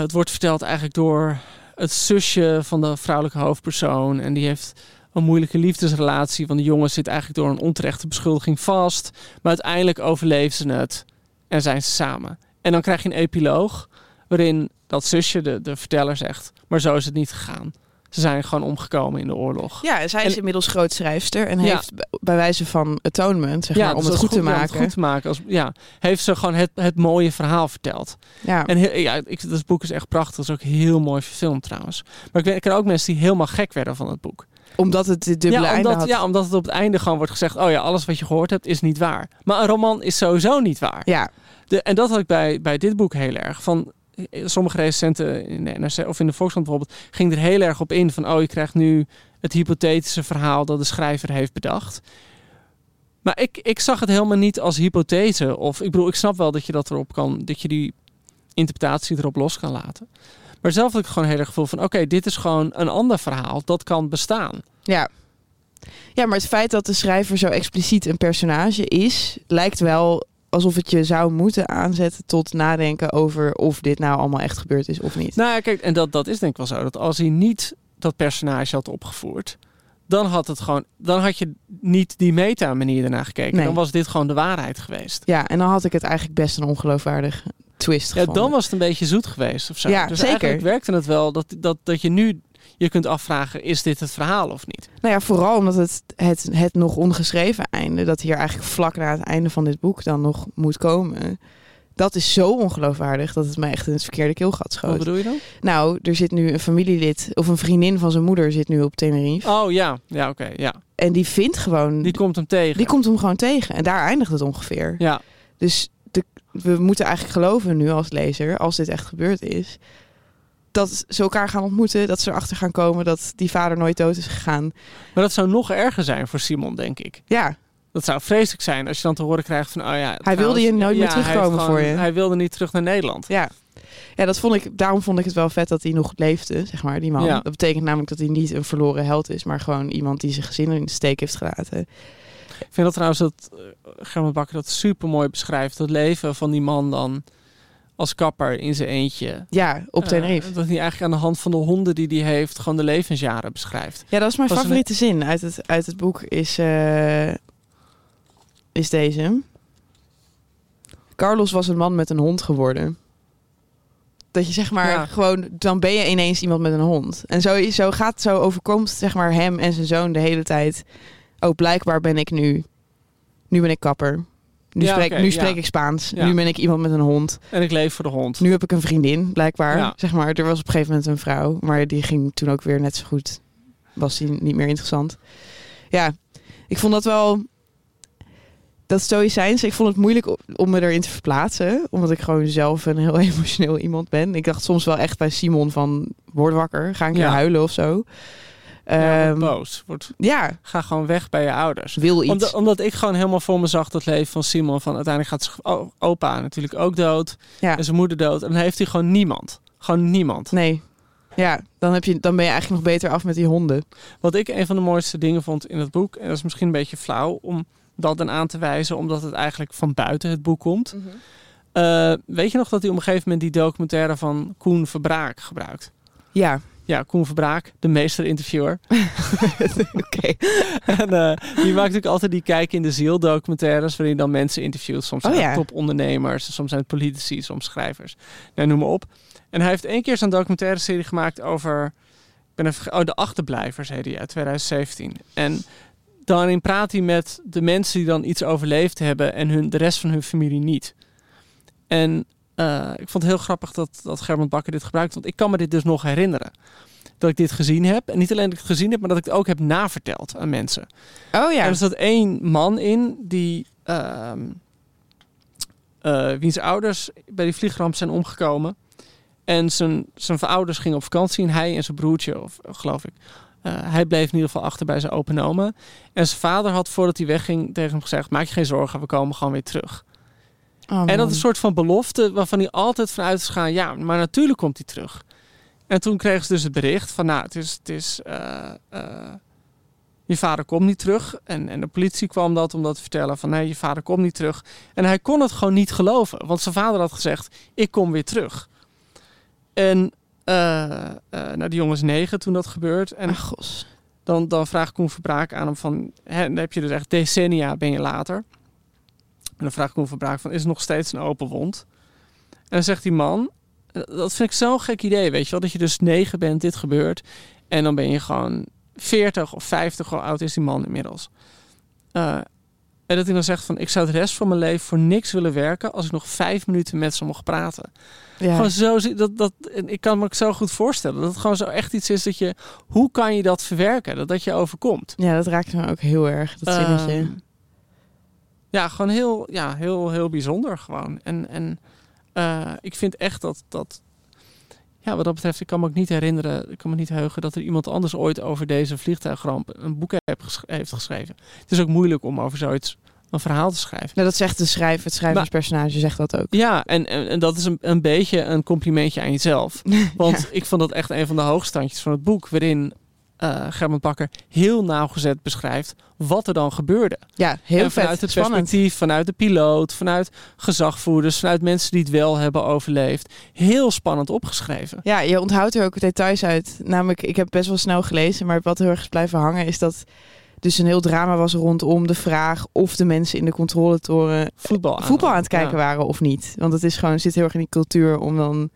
het wordt verteld eigenlijk door het zusje van de vrouwelijke hoofdpersoon. En die heeft een moeilijke liefdesrelatie. Want de jongen zit eigenlijk door een onterechte beschuldiging vast. Maar uiteindelijk overleeft ze het en zijn ze samen. En dan krijg je een epiloog waarin dat zusje, de, de verteller, zegt... maar zo is het niet gegaan. Ze zijn gewoon omgekomen in de oorlog. Ja, zij is En- inmiddels groot schrijfster en Ja. heeft bij wijze van atonement, zeg maar, om dus het goed te ja, om het maken. goed te maken als, ja, heeft ze gewoon het, het mooie verhaal verteld. Ja. En heel, ja, ik, dat boek is echt prachtig. Het is ook heel mooi verfilmd trouwens. Maar ik, ik ken ook mensen die helemaal gek werden van het boek. Omdat het dit dubbele ja, einde had. ja, omdat het op het einde gewoon wordt gezegd... oh ja, alles wat je gehoord hebt is niet waar. Maar een roman is sowieso niet waar. Ja, De, en dat had ik bij, bij dit boek heel erg. Van, eh, sommige recensenten in de NRC of in de Volkskrant bijvoorbeeld... ging er heel erg op in van... oh, je krijgt nu het hypothetische verhaal dat de schrijver heeft bedacht. Maar ik, ik zag het helemaal niet als hypothese. Of ik bedoel, ik snap wel dat je dat erop kan... dat je die interpretatie erop los kan laten. Maar zelf had ik gewoon heel erg gevoel van... oké, dit is gewoon een ander verhaal. Dat kan bestaan. ja. Ja, maar het feit dat de schrijver zo expliciet een personage is, lijkt wel alsof het je zou moeten aanzetten tot nadenken over of dit nou allemaal echt gebeurd is of niet. Nou ja, kijk, en dat, dat is denk ik wel zo. Dat als hij niet dat personage had opgevoerd, dan had het gewoon, dan had je niet die meta-manier ernaar gekeken. Nee. Dan was dit gewoon de waarheid geweest. Ja, en dan had ik het eigenlijk best een ongeloofwaardig twist Ja, gevonden. dan was het een beetje zoet geweest of zo. Ja, dus zeker. eigenlijk werkte het wel dat, dat, dat je nu je kunt afvragen, is dit het verhaal of niet? Nou ja, vooral omdat het, het, het nog ongeschreven einde, dat hier eigenlijk vlak na het einde van dit boek dan nog moet komen. Dat is zo ongeloofwaardig dat het mij echt in het verkeerde keelgat Wat schoot. bedoel je dan? Nou, er zit nu een familielid of een vriendin van zijn moeder zit nu op Tenerife. Oh ja, ja oké, ja. En die vindt gewoon, Die komt hem tegen. die komt hem gewoon tegen. En daar eindigt het ongeveer. Ja, Dus we moeten eigenlijk geloven nu als lezer, als dit echt gebeurd is, dat ze elkaar gaan ontmoeten, dat ze erachter gaan komen dat die vader nooit dood is gegaan. maar dat zou nog erger zijn voor Simon, denk ik. Ja, Dat zou vreselijk zijn als je dan te horen krijgt van, oh ja... Hij wilde je nooit meer terugkomen voor je. Hij wilde niet terug naar Nederland. ja. Ja, dat vond ik, daarom vond ik het wel vet dat hij nog leefde, zeg maar, die man. Ja. Dat betekent namelijk dat hij niet een verloren held is, maar gewoon iemand die zijn gezin in de steek heeft gelaten. Ik vind dat trouwens dat uh, Bakker dat super mooi beschrijft. Het leven van die man dan als kapper in zijn eentje. Ja, op Eh, Tenerife. dat hij eigenlijk aan de hand van de honden die hij heeft, gewoon de levensjaren beschrijft. Ja, dat is mijn een- favoriete zin uit het, uit het boek, is, eh, is deze. Carlos was een man met een hond geworden. Dat je zeg maar Ja. gewoon, dan ben je ineens iemand met een hond. En zo, zo gaat, zo overkomt zeg maar hem en zijn zoon de hele tijd. Oh, blijkbaar ben ik nu, nu ben ik kapper. Nu, Ja, spreek, nu ja. spreek ik Spaans. Ja. Nu ben ik iemand met een hond. En ik leef voor de hond. Nu heb ik een vriendin, blijkbaar. Zeg maar, er was op een gegeven moment een vrouw, maar die ging toen ook weer net zo goed. Was die niet meer interessant. Ja, ik vond dat wel. dat stoïcijns, ik vond het moeilijk om me erin te verplaatsen. Omdat ik gewoon zelf een heel [LAUGHS] emotioneel iemand ben. Ik dacht soms wel echt bij Simon van, word wakker, ga een keer huilen of zo. Ja, Ehm, boos. Word, ja, ga gewoon weg bij je ouders. wil iets. Omdat, omdat ik gewoon helemaal voor me zag dat leven van Simon. Van uiteindelijk gaat zijn opa natuurlijk ook dood. Ja. En zijn moeder dood. En dan heeft hij gewoon niemand. Gewoon niemand. Nee. Ja, dan, heb je, dan ben je eigenlijk nog beter af met die honden. Wat ik een van de mooiste dingen vond in het boek. En dat is misschien een beetje flauw om dat dan aan te wijzen. Omdat het eigenlijk van buiten het boek komt. Eh, weet je nog dat hij op een gegeven moment die documentaire van Koen Verbraak gebruikt? Ja, Ja, Koen Verbraak, de meester-interviewer. [LAUGHS] oké. en eh, die maakt natuurlijk altijd die kijk in de ziel documentaires waarin dan mensen interviewt. Soms Oh zijn ja. het topondernemers, soms zijn het politici, soms schrijvers. Nou, noem maar op. En hij heeft één keer zo'n documentaire serie gemaakt over, ik ben even, oh, de achterblijvers heet die uit 2017. En daarin praat hij met de mensen die dan iets overleefd hebben en hun, de rest van hun familie niet. En eh, ik vond het heel grappig dat, dat Gerben Bakker dit gebruikt, want ik kan me dit dus nog herinneren. Dat ik dit gezien heb. En niet alleen dat ik het gezien heb, maar dat ik het ook heb naverteld aan mensen. Oh ja. En er zat één man in die. ehm eh, wiens ouders bij die vliegramp zijn omgekomen. En zijn, zijn ouders gingen op vakantie en hij en zijn broertje, of, geloof ik. eh, hij bleef in ieder geval achter bij zijn open oma. En zijn vader had voordat hij wegging tegen hem gezegd: Maak je geen zorgen, we komen gewoon weer terug. Oh, En dat is een soort van belofte waarvan hij altijd vanuit is gaan. Ja, maar natuurlijk komt hij terug. En toen kregen ze dus het bericht van, nou, het is, het is eh, eh, je vader komt niet terug. En, en de politie kwam dat om dat te vertellen van, nee, je vader komt niet terug. En hij kon het gewoon niet geloven, want zijn vader had gezegd, ik kom weer terug. En eh, nou, die jongen is negen toen dat gebeurt. En Ach, dan, dan vraagt Koen Verbraak aan hem van... Hè, dan heb je dus echt decennia ben je later. En dan vraagt Koen Verbraak van... Is er nog steeds een open wond? En dan zegt die man... eh, Dat vind ik zo'n gek idee, weet je wel? Dat je dus negen bent, dit gebeurt. En dan ben je gewoon 40 of 50, hoe oud is die man inmiddels? Eh, en dat hij dan zegt van... Ik zou de rest van mijn leven voor niks willen werken... als ik nog vijf minuten met ze mocht praten. Ja. Gewoon zo, dat, dat, en ik kan me ook zo goed voorstellen dat het gewoon zo echt iets is dat je, hoe kan je dat verwerken, dat dat je overkomt? ja, dat raakt me ook heel erg, dat zinnetje. Ehm, ja, gewoon heel, ja, heel, heel bijzonder gewoon. En, en eh, ik vind echt dat, dat, ja, wat dat betreft, ik kan me ook niet herinneren, ik kan me niet heugen dat er iemand anders ooit over deze vliegtuigramp een boek heeft, ges- heeft geschreven. Het is ook moeilijk om over zoiets een verhaal te schrijven. Nou, dat zegt de schrijver, het schrijverspersonage zegt dat ook. Ja, en, en, en dat is een, een beetje een complimentje aan jezelf. [LAUGHS] Want Ja. ik vond dat echt een van de hoogstandjes van het boek. Waarin Gerben Bakker heel nauwgezet beschrijft wat er dan gebeurde. Ja, heel en vanuit vet, het spannend. perspectief, vanuit de piloot, vanuit gezagvoerders, vanuit mensen die het wel hebben overleefd. Heel spannend opgeschreven. Ja, je onthoudt er ook details uit. Namelijk, ik heb best wel snel gelezen, maar wat heel erg is blijven hangen is dat dus een heel drama was rondom de vraag of de mensen in de controletoren Voetbal aan, voetbal aan het kijken ja. waren of niet. Want het is gewoon zit heel erg in die cultuur om dan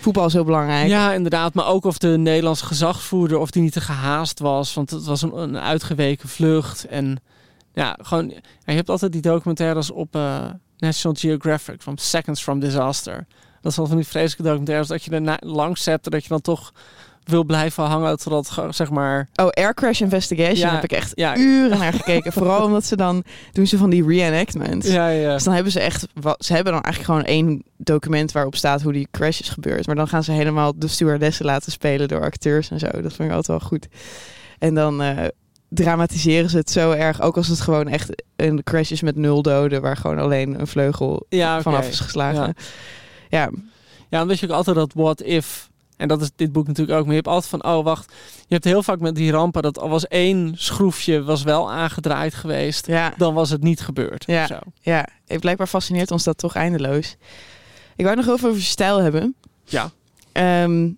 voetbal zo belangrijk. Ja, inderdaad. Maar ook of de Nederlandse gezagsvoerder of die niet te gehaast was. Want het was een, een uitgeweken vlucht. En ja, gewoon. je hebt altijd die documentaires op eh, National Geographic van Seconds from Disaster. Dat is wel van die vreselijke documentaires dat je er langs hebt en dat je dan toch wil blijven hangen totdat zeg maar. Oh, Air Crash Investigation Ja, heb ik echt ja. uren naar gekeken. Vooral omdat ze dan doen ze van die reenactments. Ja, ja. Dus dan hebben ze echt, ze hebben dan eigenlijk gewoon één document waarop staat hoe die crash is gebeurd. Maar dan gaan ze helemaal de stewardessen laten spelen door acteurs en zo. Dat vind ik altijd wel goed. En dan eh, dramatiseren ze het zo erg, ook als het gewoon echt een crash is met nul doden, waar gewoon alleen een vleugel Ja, vanaf is geslagen. Ja. Ja, Ja, dan weet je ook altijd dat what if. En dat is dit boek natuurlijk ook. Maar je hebt altijd van, oh wacht. Je hebt heel vaak met die rampen dat al was één schroefje was wel aangedraaid geweest. ja, Dan was het niet gebeurd. Ja. Zo. ja. Blijkbaar fascineert ons dat toch eindeloos. Ik wou nog over stijl hebben. Ja. Ehm,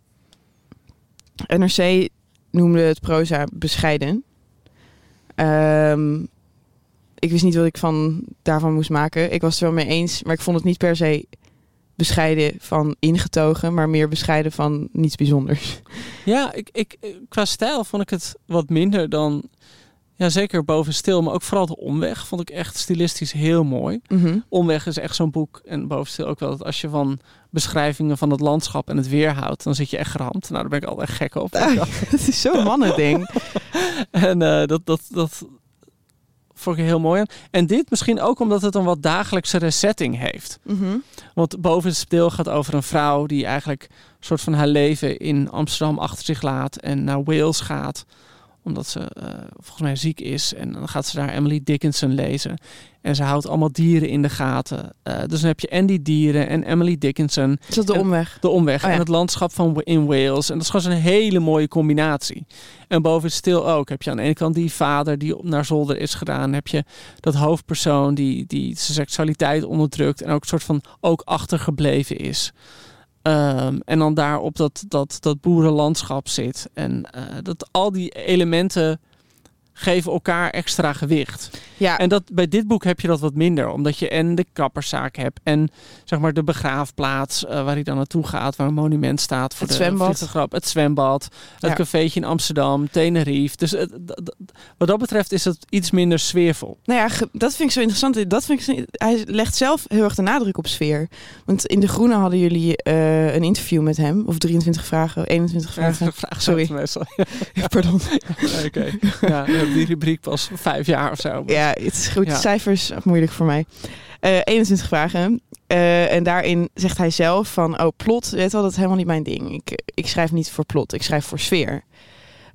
NRC noemde het proza bescheiden. Ehm, ik wist niet wat ik van, daarvan moest maken. Ik was het er wel mee eens, maar ik vond het niet per se bescheiden van ingetogen, maar meer bescheiden van niets bijzonders. Ja, ik, ik, qua stijl vond ik het wat minder dan... Ja, zeker boven stil, maar ook vooral de omweg vond ik echt stilistisch heel mooi. Mhm. Omweg is echt zo'n boek, en boven stil ook wel, dat als je van beschrijvingen van het landschap en het weer houdt, dan zit je echt geramd. Nou, daar ben ik altijd gek op. Ah, [LAUGHS] dat is zo'n mannending. [LAUGHS] En eh, dat, dat, dat vond ik heel mooi aan. En dit misschien ook omdat het een wat dagelijksere setting heeft. Mhm. Want boven het speel gaat over een vrouw die eigenlijk een soort van haar leven in Amsterdam achter zich laat en naar Wales gaat omdat ze eh, volgens mij ziek is. En dan gaat ze daar Emily Dickinson lezen. En ze houdt allemaal dieren in de gaten. Eh, dus dan heb je en die dieren en Emily Dickinson. Is dat de omweg? De omweg Oh ja. en het landschap van in Wales. En dat is gewoon zo'n hele mooie combinatie. En boven stil ook. Heb je aan de ene kant die vader die op naar zolder is gedaan. Heb je dat hoofdpersoon die, die zijn seksualiteit onderdrukt. En ook een soort van ook achtergebleven is. Ehm, en dan daar op dat, dat, dat boerenlandschap zit. En eh, dat al die elementen geven elkaar extra gewicht. Ja, En dat, bij dit boek heb je dat wat minder. Omdat je en de kapperszaak hebt. En zeg maar de begraafplaats eh, waar hij dan naartoe gaat. Waar een monument staat voor Het de zwembad. Het zwembad. Het cafeetje in Amsterdam. Tenerife. Dus het- wat dat betreft is het iets minder sfeervol. Nou ja, dat vind ik zo interessant. Dat vind ik hij legt zelf heel erg de nadruk op sfeer. Want in De Groene hadden jullie eh, een interview met hem. Of 23 vragen, 21 vragen. [LAUGHS] Vraag Sorry. meestal. [LAUGHS] Pardon. [LAUGHS] Ja, Oké. Ja, die rubriek pas vijf jaar of zo. Ja, het is goed. Ja. Cijfers moeilijk voor mij. Eh 21 vragen. Eh, en daarin zegt hij zelf van... Oh, plot, weet wel, dat is helemaal niet mijn ding. Ik, ik schrijf niet voor plot, ik schrijf voor sfeer.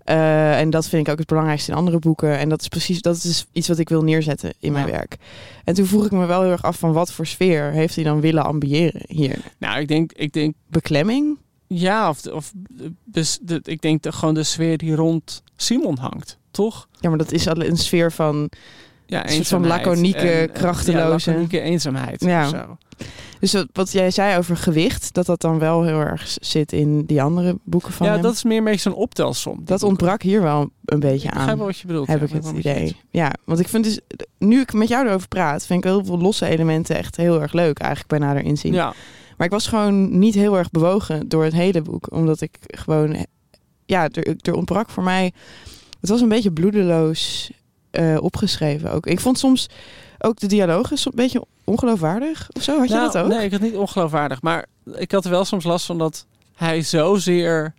Eh, en dat vind ik ook het belangrijkste in andere boeken. En dat is precies dat is iets wat ik wil neerzetten in mijn Ja. werk. En toen vroeg ik me wel heel erg af van wat voor sfeer heeft hij dan willen ambiëren hier? Nou, ik denk, ik denk Beklemming? ja, of, of dus de, ik denk de, gewoon de sfeer die rond Simon hangt, toch? Ja, maar dat is al een sfeer van... Ja, Een soort van laconieke, en, krachteloze- Ja, laconieke eenzaamheid. Ja. of zo. Dus wat- wat jij zei over gewicht, dat dat dan wel heel erg zit in die andere boeken van ja hem. dat is meer een beetje zo'n optelsom. Dat ontbrak hier wel een beetje Ik begrijp aan. wel wat je bedoelt. Heb ja, ik het idee. Ja, want ik vind dus, nu ik met jou erover praat, vind ik heel veel losse elementen echt heel erg leuk eigenlijk bij nader inzien. Ja, Maar ik was gewoon niet heel erg bewogen door het hele boek, omdat ik gewoon, ja, er, er ontbrak voor mij, het was een beetje bloedeloos eh, opgeschreven ook. Ik vond soms ook de dialogen een beetje ongeloofwaardig of zo. Had je Nou, dat ook? Nee, ik had niet ongeloofwaardig. Maar ik had er wel soms last van dat hij zozeer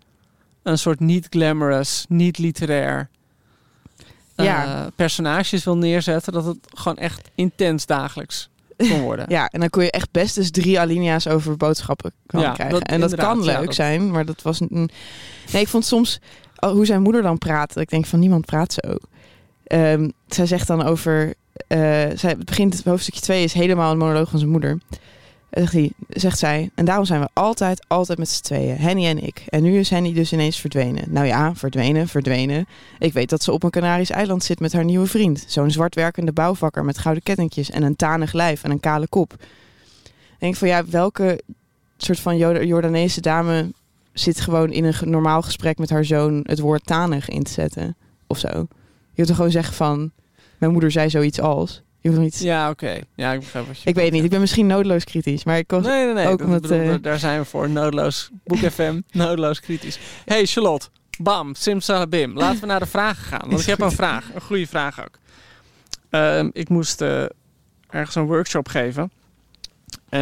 een soort niet glamorous, niet literair eh, Ja. personages wil neerzetten. Dat het gewoon echt intens dagelijks kon [LAUGHS] worden. Ja, en dan kon je echt best dus drie alinea's over boodschappen kan Ja, krijgen. dat- en dat kan ja, leuk dat- zijn, maar dat was... Een... Nee, ik vond soms hoe zijn moeder dan praat. Ik denk van niemand praat zo. Ehm, zij zegt dan over... eh, zij, het begint, het hoofdstukje 2 is helemaal een monoloog van zijn moeder. Zegt, zegt zij, en daarom zijn we altijd, altijd met z'n tweeën. Henny en ik. En nu is Henny dus ineens verdwenen. Nou ja, verdwenen, verdwenen. Ik weet dat ze op een Canarisch eiland zit met haar nieuwe vriend. Zo'n zwartwerkende bouwvakker met gouden kettingjes en een tanig lijf en een kale kop. Ik denk van ja, welke soort van Jorda- Jordaanese dame zit gewoon in een normaal gesprek met haar zoon het woord tanig in te zetten of zo. Je wilt toch gewoon zeggen van, mijn moeder zei zoiets als. Je toch niet... Ja, oké. Ja, ik begrijp wat je Ik weet niet, ik ben misschien nodeloos kritisch, maar ik was... Nee, nee, nee. Ook dat omdat, bedoel, eh, daar- zijn we voor. Noodloos. Boek FM. [LAUGHS] noodloos kritisch. Hey Charlotte. Bam. Simsalabim. Laten we naar de vragen gaan. Want ik heb een vraag. Een goede vraag ook. Ehm, ik moest eh, ergens een workshop geven.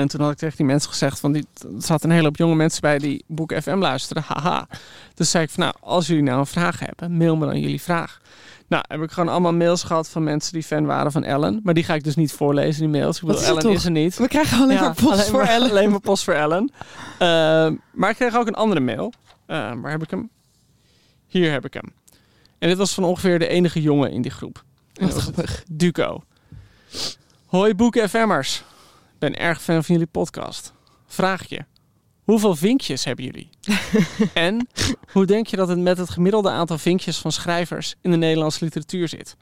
En toen had ik tegen die mensen gezegd... Van die, er zaten een hele hoop jonge mensen bij die Boek FM luisteren. Haha. Dus zei ik van nou, als jullie nou een vraag hebben... mail me dan jullie vraag. Nou, heb ik gewoon allemaal mails gehad van mensen die fan waren van Ellen. Maar die ga ik dus niet voorlezen, die mails. Ik bedoel, is Ellen toch? is er niet. We krijgen alleen Ja, maar post alleen voor maar- Ellen. Alleen maar post voor Ellen. Ehm, maar ik kreeg ook een andere mail. Ehm, waar heb ik hem? Hier heb ik hem. En dit was van ongeveer de enige jongen in die groep. Wat grappig. Duco. Hoi boeken FM'ers. Ben erg fan van jullie podcast. Vraag je. Hoeveel vinkjes hebben jullie? [LAUGHS] en hoe denk je dat het met het gemiddelde aantal vinkjes van schrijvers in de Nederlandse literatuur zit?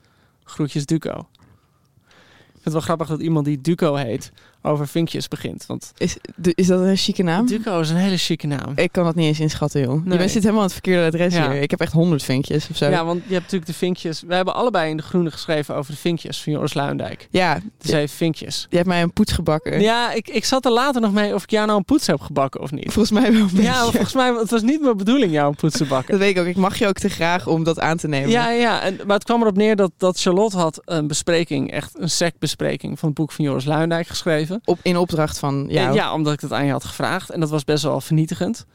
Groetjes Duco. Ik vind het wel grappig dat iemand die Duco heet over vinkjes begint. Want Is, is dat een chique naam? Duco is een hele chique naam. Ik kan dat niet eens inschatten, joh. Je Nee. bent zit helemaal aan het verkeerde adres Ja. hier. Ik heb echt honderd vinkjes of zo. Ja, want je hebt natuurlijk de vinkjes. We hebben allebei in de Groene geschreven over de vinkjes van Joris Luindijk. ja Dus hij heeft vinkjes. je hebt mij een poets gebakken. Ja, ik, ik zat er later nog mee of ik jou nou een poets heb gebakken of niet. Volgens mij wel een beetje. Ja, volgens mij het was niet mijn bedoeling jou een poets te bakken. [LAUGHS] Dat weet ik ook. Ik mag je ook te graag om dat aan te nemen. Ja, ja. En, maar het kwam erop neer dat, dat Charlotte had een bespreking, echt een secbespreking van het boek van Joris Luindijk geschreven. Op, in opdracht van jou. Eh, Ja, omdat ik dat aan je had gevraagd. En dat was best wel vernietigend.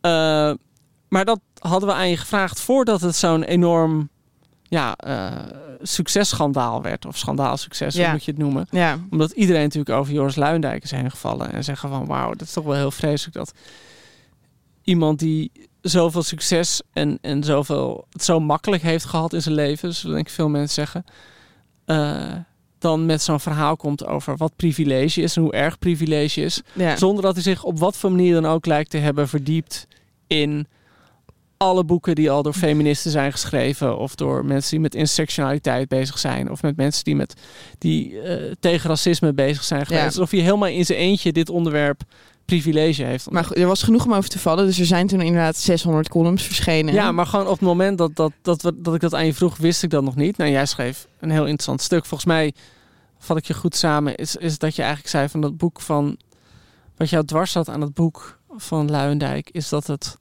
Eh, maar dat hadden we aan je gevraagd voordat het zo'n enorm ja, uh, successchandaal werd. Of schandaalsucces, Ja. hoe moet je het noemen. Ja, Omdat iedereen natuurlijk over Joris Luindijk is heen gevallen. En zeggen van wauw, dat is toch wel heel vreselijk dat iemand die zoveel succes en, en zoveel, het zo makkelijk heeft gehad in zijn leven, zullen denk ik veel mensen zeggen, eh, dan met zo'n verhaal komt over wat privilege is en hoe erg privilege is. ja. Zonder dat hij zich op wat voor manier dan ook lijkt te hebben verdiept in alle boeken die al door feministen zijn geschreven. Of door mensen die met intersectionaliteit bezig zijn. Of met mensen die, met, die eh, tegen racisme bezig zijn geweest. Ja. Alsof hij helemaal in zijn eentje dit onderwerp privilege heeft. Maar er was genoeg om over te vallen. Dus er zijn toen inderdaad 600 columns verschenen. ja, maar gewoon op het moment dat, dat, dat, dat ik dat aan je vroeg, wist ik dat nog niet. Nou, jij schreef een heel interessant stuk. Volgens mij, vat ik je goed samen, is, is dat je eigenlijk zei van dat boek van... Wat jou dwars zat aan het boek van Luijendijk, is dat het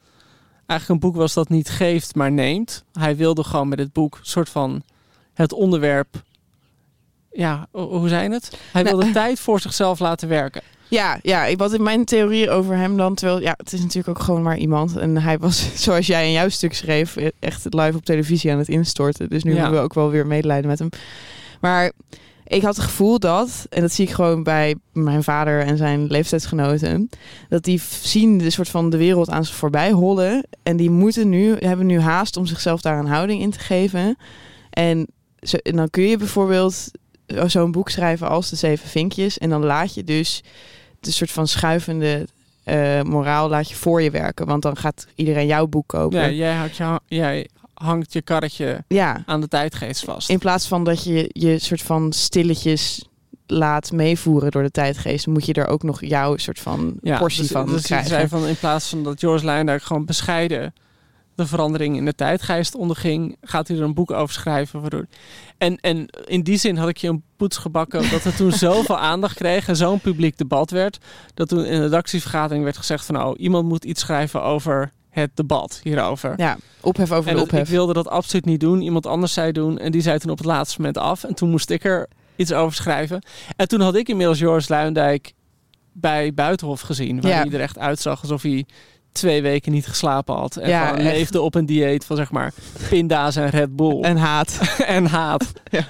eigenlijk een boek was dat niet geeft, maar neemt. Hij wilde gewoon met dit boek een soort van het onderwerp... Ja, ho- hoe zijn het? Hij Nou, wilde tijd voor zichzelf laten werken. Ja, ja, ik wat in mijn theorie over hem dan, terwijl ja, het is natuurlijk ook gewoon maar iemand. En hij was, [LAUGHS] zoals jij in jouw stuk schreef, echt live op televisie aan het instorten. Dus nu Ja. hebben we ook wel weer medelijden met hem. Maar ik had het gevoel dat, en dat zie ik gewoon bij mijn vader en zijn leeftijdsgenoten, dat die zien de soort van de wereld aan ze voorbij hollen. En die moeten nu, hebben nu haast om zichzelf daar een houding in te geven. En, zo, en dan kun je bijvoorbeeld eh, zo'n boek schrijven als de Zeven Vinkjes. En dan laat je dus de soort van schuivende eh, moraal laat je voor je werken. Want dan gaat iedereen jouw boek kopen. Ja, Ja, jij, houdt jij hangt je karretje aan de tijdgeest vast. in plaats van dat je je soort van stilletjes laat meevoeren door de tijdgeest, moet je er ook nog jouw soort van portie dus, van dus krijgen. zei van in plaats van dat Joris Luijendijk gewoon bescheiden de verandering in de tijdgeest onderging, gaat hij er een boek over schrijven. Waardoor... En, en in die zin had ik je een poets gebakken dat er toen [LAUGHS] zoveel aandacht kreeg en zo'n publiek debat werd, dat toen in de redactievergadering werd gezegd van nou, iemand moet iets schrijven over het debat hierover. Ja, ophef over en de dat- ik ophef. wilde dat absoluut niet doen. Iemand anders zei doen. En die zei toen op het laatste moment af. En toen moest ik er iets over schrijven. En toen had ik inmiddels Joris Luijendijk bij Buitenhof gezien. Waar Ja. hij er echt uitzag alsof hij twee weken niet geslapen had. En Ja, leefde op een dieet van zeg maar pinda's en Red Bull. En haat. [LAUGHS] en haat. [LAUGHS] Ja.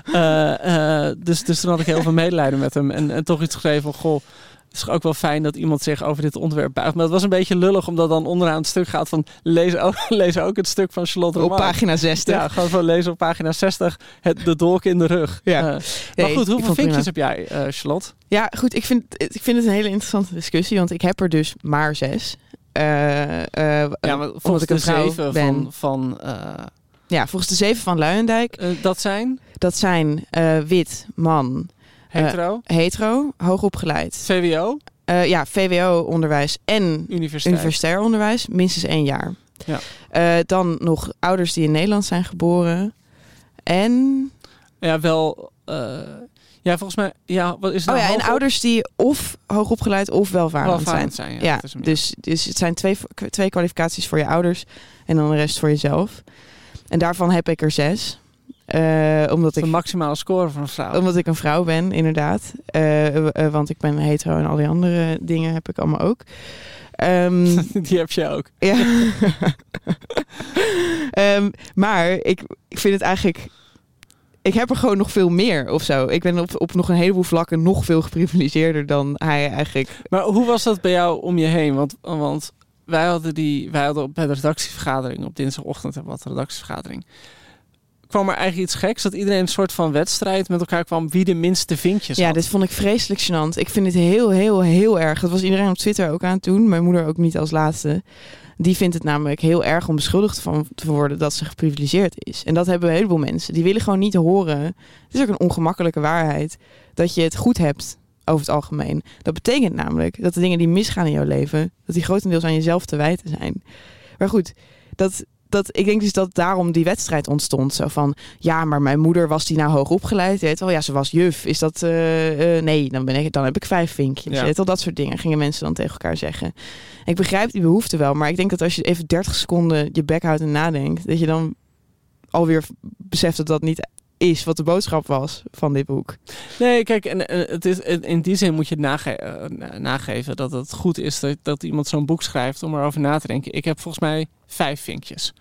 Eh, eh, dus, dus toen had ik heel veel medelijden met hem. En, en toch iets geschreven van, goh, het is ook wel fijn dat iemand zich over dit onderwerp buigt. Maar het was een beetje lullig, omdat dan onderaan het stuk gaat van, lees ook, [LAUGHS] lees ook het stuk van Charlotte Op Roman. pagina 60. Ja, gewoon van lezen op pagina 60, het, de dolk in de rug. Ja. Eh, Nee, maar goed, hoeveel vinkjes heb jij, eh Charlotte? Ja, goed. Ik vind, ik vind het een hele interessante discussie, want ik heb er dus maar zes. Eh, eh, Ja, maar omdat volgens ik de een vrouw zeven ben. van, van eh, Ja, volgens de zeven van Luijendijk. dat zijn Dat zijn wit, man, hetero, hetero, hoogopgeleid. VWO, ja, VWO-onderwijs en universitair onderwijs, minstens één jaar. Ja. Dan nog ouders die in Nederland zijn geboren. En, Ja, wel. Ja, volgens mij. Ja, wat is het oh nou? ja, en ouders die of hoogopgeleid of welvarend zijn. welvarend zijn. Ja, Ja, dat is hem, dus, dus het zijn twee, twee kwalificaties voor je ouders en dan de rest voor jezelf. En daarvan heb ik er zes. Eh, omdat, De ik, maximale score van een vrouw. omdat ik een vrouw ben, inderdaad. Eh, eh, want ik ben hetero en al die andere dingen heb ik allemaal ook. Ehm, [LAUGHS] Die heb je ook. ja. [LAUGHS] Ehm, maar ik, ik vind het eigenlijk... Ik heb er gewoon nog veel meer of zo. Ik ben op, op nog een heleboel vlakken nog veel geprivilegeerder dan hij eigenlijk. Maar hoe was dat bij jou om je heen? Want, want wij hadden die, wij hadden op bij de redactievergadering op dinsdagochtend hebben we wat redactievergadering. Kwam er eigenlijk iets geks dat iedereen een soort van wedstrijd met elkaar kwam wie de minste vinkjes Ja, had. dit vond ik vreselijk gênant. Ik vind het heel, heel, heel erg. Dat was iedereen op Twitter ook aan het doen. Mijn moeder ook niet als laatste. Die vindt het namelijk heel erg om beschuldigd van te worden dat ze geprivilegeerd is. En dat hebben een heleboel mensen. Die willen gewoon niet horen. Het is ook een ongemakkelijke waarheid. Dat je het goed hebt over het algemeen. Dat betekent namelijk dat de dingen die misgaan in jouw leven, dat die grotendeels aan jezelf te wijten zijn. Maar goed, dat, dat, ik denk dus dat daarom die wedstrijd ontstond. Zo van, ja, maar mijn moeder was die nou hoog opgeleid. Weet wel, ja, ze was juf. Is dat, eh, eh, nee, dan, ben ik, dan heb ik vijf vinkjes. Ja. Weet wel, dat soort dingen gingen mensen dan tegen elkaar zeggen. Ik begrijp die behoefte wel, maar ik denk dat als je even 30 seconden je bek houdt en nadenkt, dat je dan alweer beseft dat dat niet is wat de boodschap was van dit boek. Nee, kijk, en, en het is, in die zin moet je het nage- eh, na- nageven dat het goed is dat, dat iemand zo'n boek schrijft om erover na te denken. Ik heb volgens mij vijf vinkjes.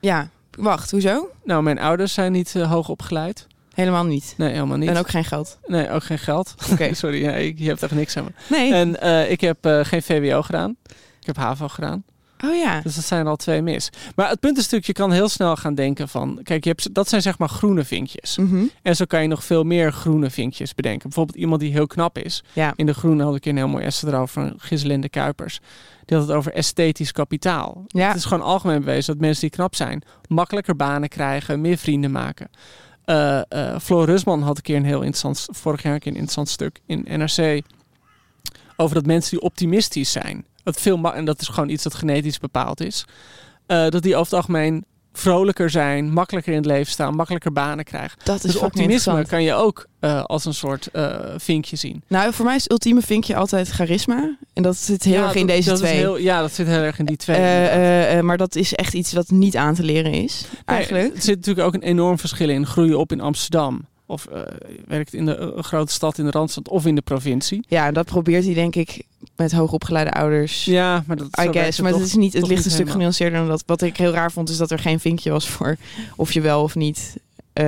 Ja, Wacht, hoezo? Nou, mijn ouders zijn niet uh, hoog opgeleid. Helemaal niet. Nee, helemaal niet. En ook geen geld. Nee, ook geen geld. [LAUGHS] Oké. Sorry, ja, ik, je hebt echt niks aan me. Nee. En uh, ik heb geen VWO gedaan. Ik heb HAVO gedaan. Oh ja. Dus dat zijn al twee mis. Maar het punt is natuurlijk, je kan heel snel gaan denken van... Kijk, je hebt, dat zijn zeg maar groene vinkjes. Mhm. En zo kan je nog veel meer groene vinkjes bedenken. Bijvoorbeeld iemand die heel knap is. Ja. In de groene had ik een heel mooi essay erover van Giselinde Kuipers. Die had het over esthetisch kapitaal. Ja. Het is gewoon algemeen bewezen dat mensen die knap zijn... makkelijker banen krijgen, meer vrienden maken. Uh, uh, Floor Rusman had een keer een heel interessant... vorig jaar een keer een interessant stuk in NRC... over dat mensen die optimistisch zijn... Dat veel en dat is gewoon iets dat genetisch bepaald is. Uh, dat die over het algemeen vrolijker zijn, makkelijker in het leven staan, makkelijker banen krijgen. Dat is dus optimisme kan je ook uh, als een soort uh, vinkje zien. Nou, voor mij is het ultieme vinkje altijd charisma. En dat zit heel ja, erg in dat, deze dat twee. Heel, ja, dat zit heel erg in die twee. Uh, maar dat is echt iets wat niet aan te leren is, eigenlijk. Nee, er zit natuurlijk ook een enorm verschil in. Groeien op in Amsterdam of uh, werkt in de uh, grote stad in de Randstad of in de provincie. Ja, dat probeert hij denk ik met hoogopgeleide ouders. Ja, maar dat I guess, maar toch, het is niet. Het ligt een stuk genuanceerder dan dat. Wat ik heel raar vond is dat er geen vinkje was voor of je wel of niet, uh,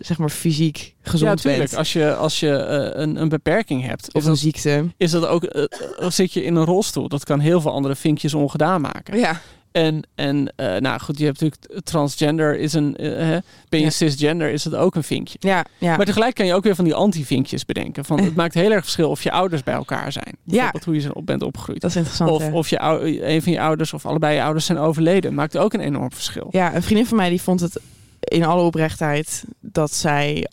zeg maar fysiek gezond ja, tuurlijk. bent. Als je, als je uh, een, een beperking hebt, Of een dat, ziekte. is dat ook. Uh, zit je in een rolstoel, dat kan heel veel andere vinkjes ongedaan maken. Ja. En, en uh, nou goed, je hebt natuurlijk transgender is een, uh, hè, ben je Ja. cisgender is het ook een vinkje. Ja, ja. Maar tegelijk kan je ook weer van die anti-vinkjes bedenken. Van, het [LAUGHS] maakt heel erg verschil of je ouders bij elkaar zijn. Bijvoorbeeld hoe je ze op bent opgegroeid. dat is interessant. Of, hè? of je, een van je ouders of allebei je ouders zijn overleden. Maakt ook een enorm verschil. Ja, een vriendin van mij die vond het in alle oprechtheid dat zij,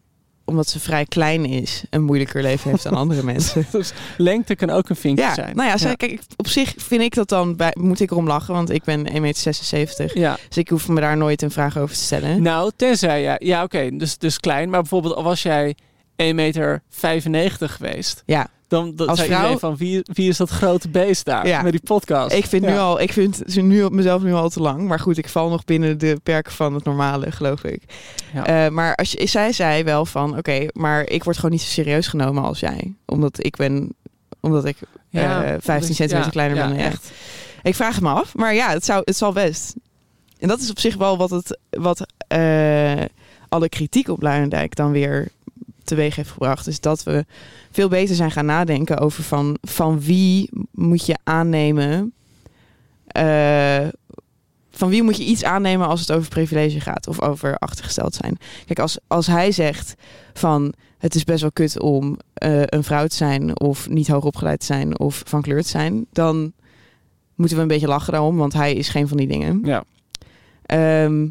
omdat ze vrij klein is, een moeilijker leven heeft dan andere [LAUGHS] mensen. Dus lengte kan ook een vinkje Ja, zijn. nou ja, zij, kijk, op zich vind ik dat dan, bij, moet ik erom lachen, want ik ben 1,76 meter. Ja. Dus ik hoef me daar nooit een vraag over te stellen. Nou, tenzij ja, ja oké, dus, dus klein. Maar bijvoorbeeld al was jij 1,95 meter geweest. Ja, Dan dat Als zei vrouw- van wie, wie is dat grote beest daar Ja. met die podcast. ik vind, nu al, ik vind ze nu op mezelf nu al te lang. Maar goed, ik val nog binnen de perken van het normale, geloof ik. Ja. Eh, maar als je, zij zei wel van, oké, maar ik word gewoon niet zo serieus genomen als jij. Omdat ik ben, omdat ik Ja, eh, 15 dus- centimeter kleiner ben dan echt. Ik vraag het me af, maar ja, het, zou, het zal best. En dat is op zich wel wat, het, wat eh, alle kritiek op Luijendijk dan weer teweeg heeft gebracht. Is dat we veel beter zijn gaan nadenken over van, van wie moet je aannemen... eh, van wie moet je iets aannemen als het over privilege gaat of over achtergesteld zijn. Kijk, als, als hij zegt van het is best wel kut om eh, een vrouw te zijn of niet hoog opgeleid te zijn of van kleur te zijn, dan moeten we een beetje lachen daarom, want hij is geen van die dingen. Ja. Ehm,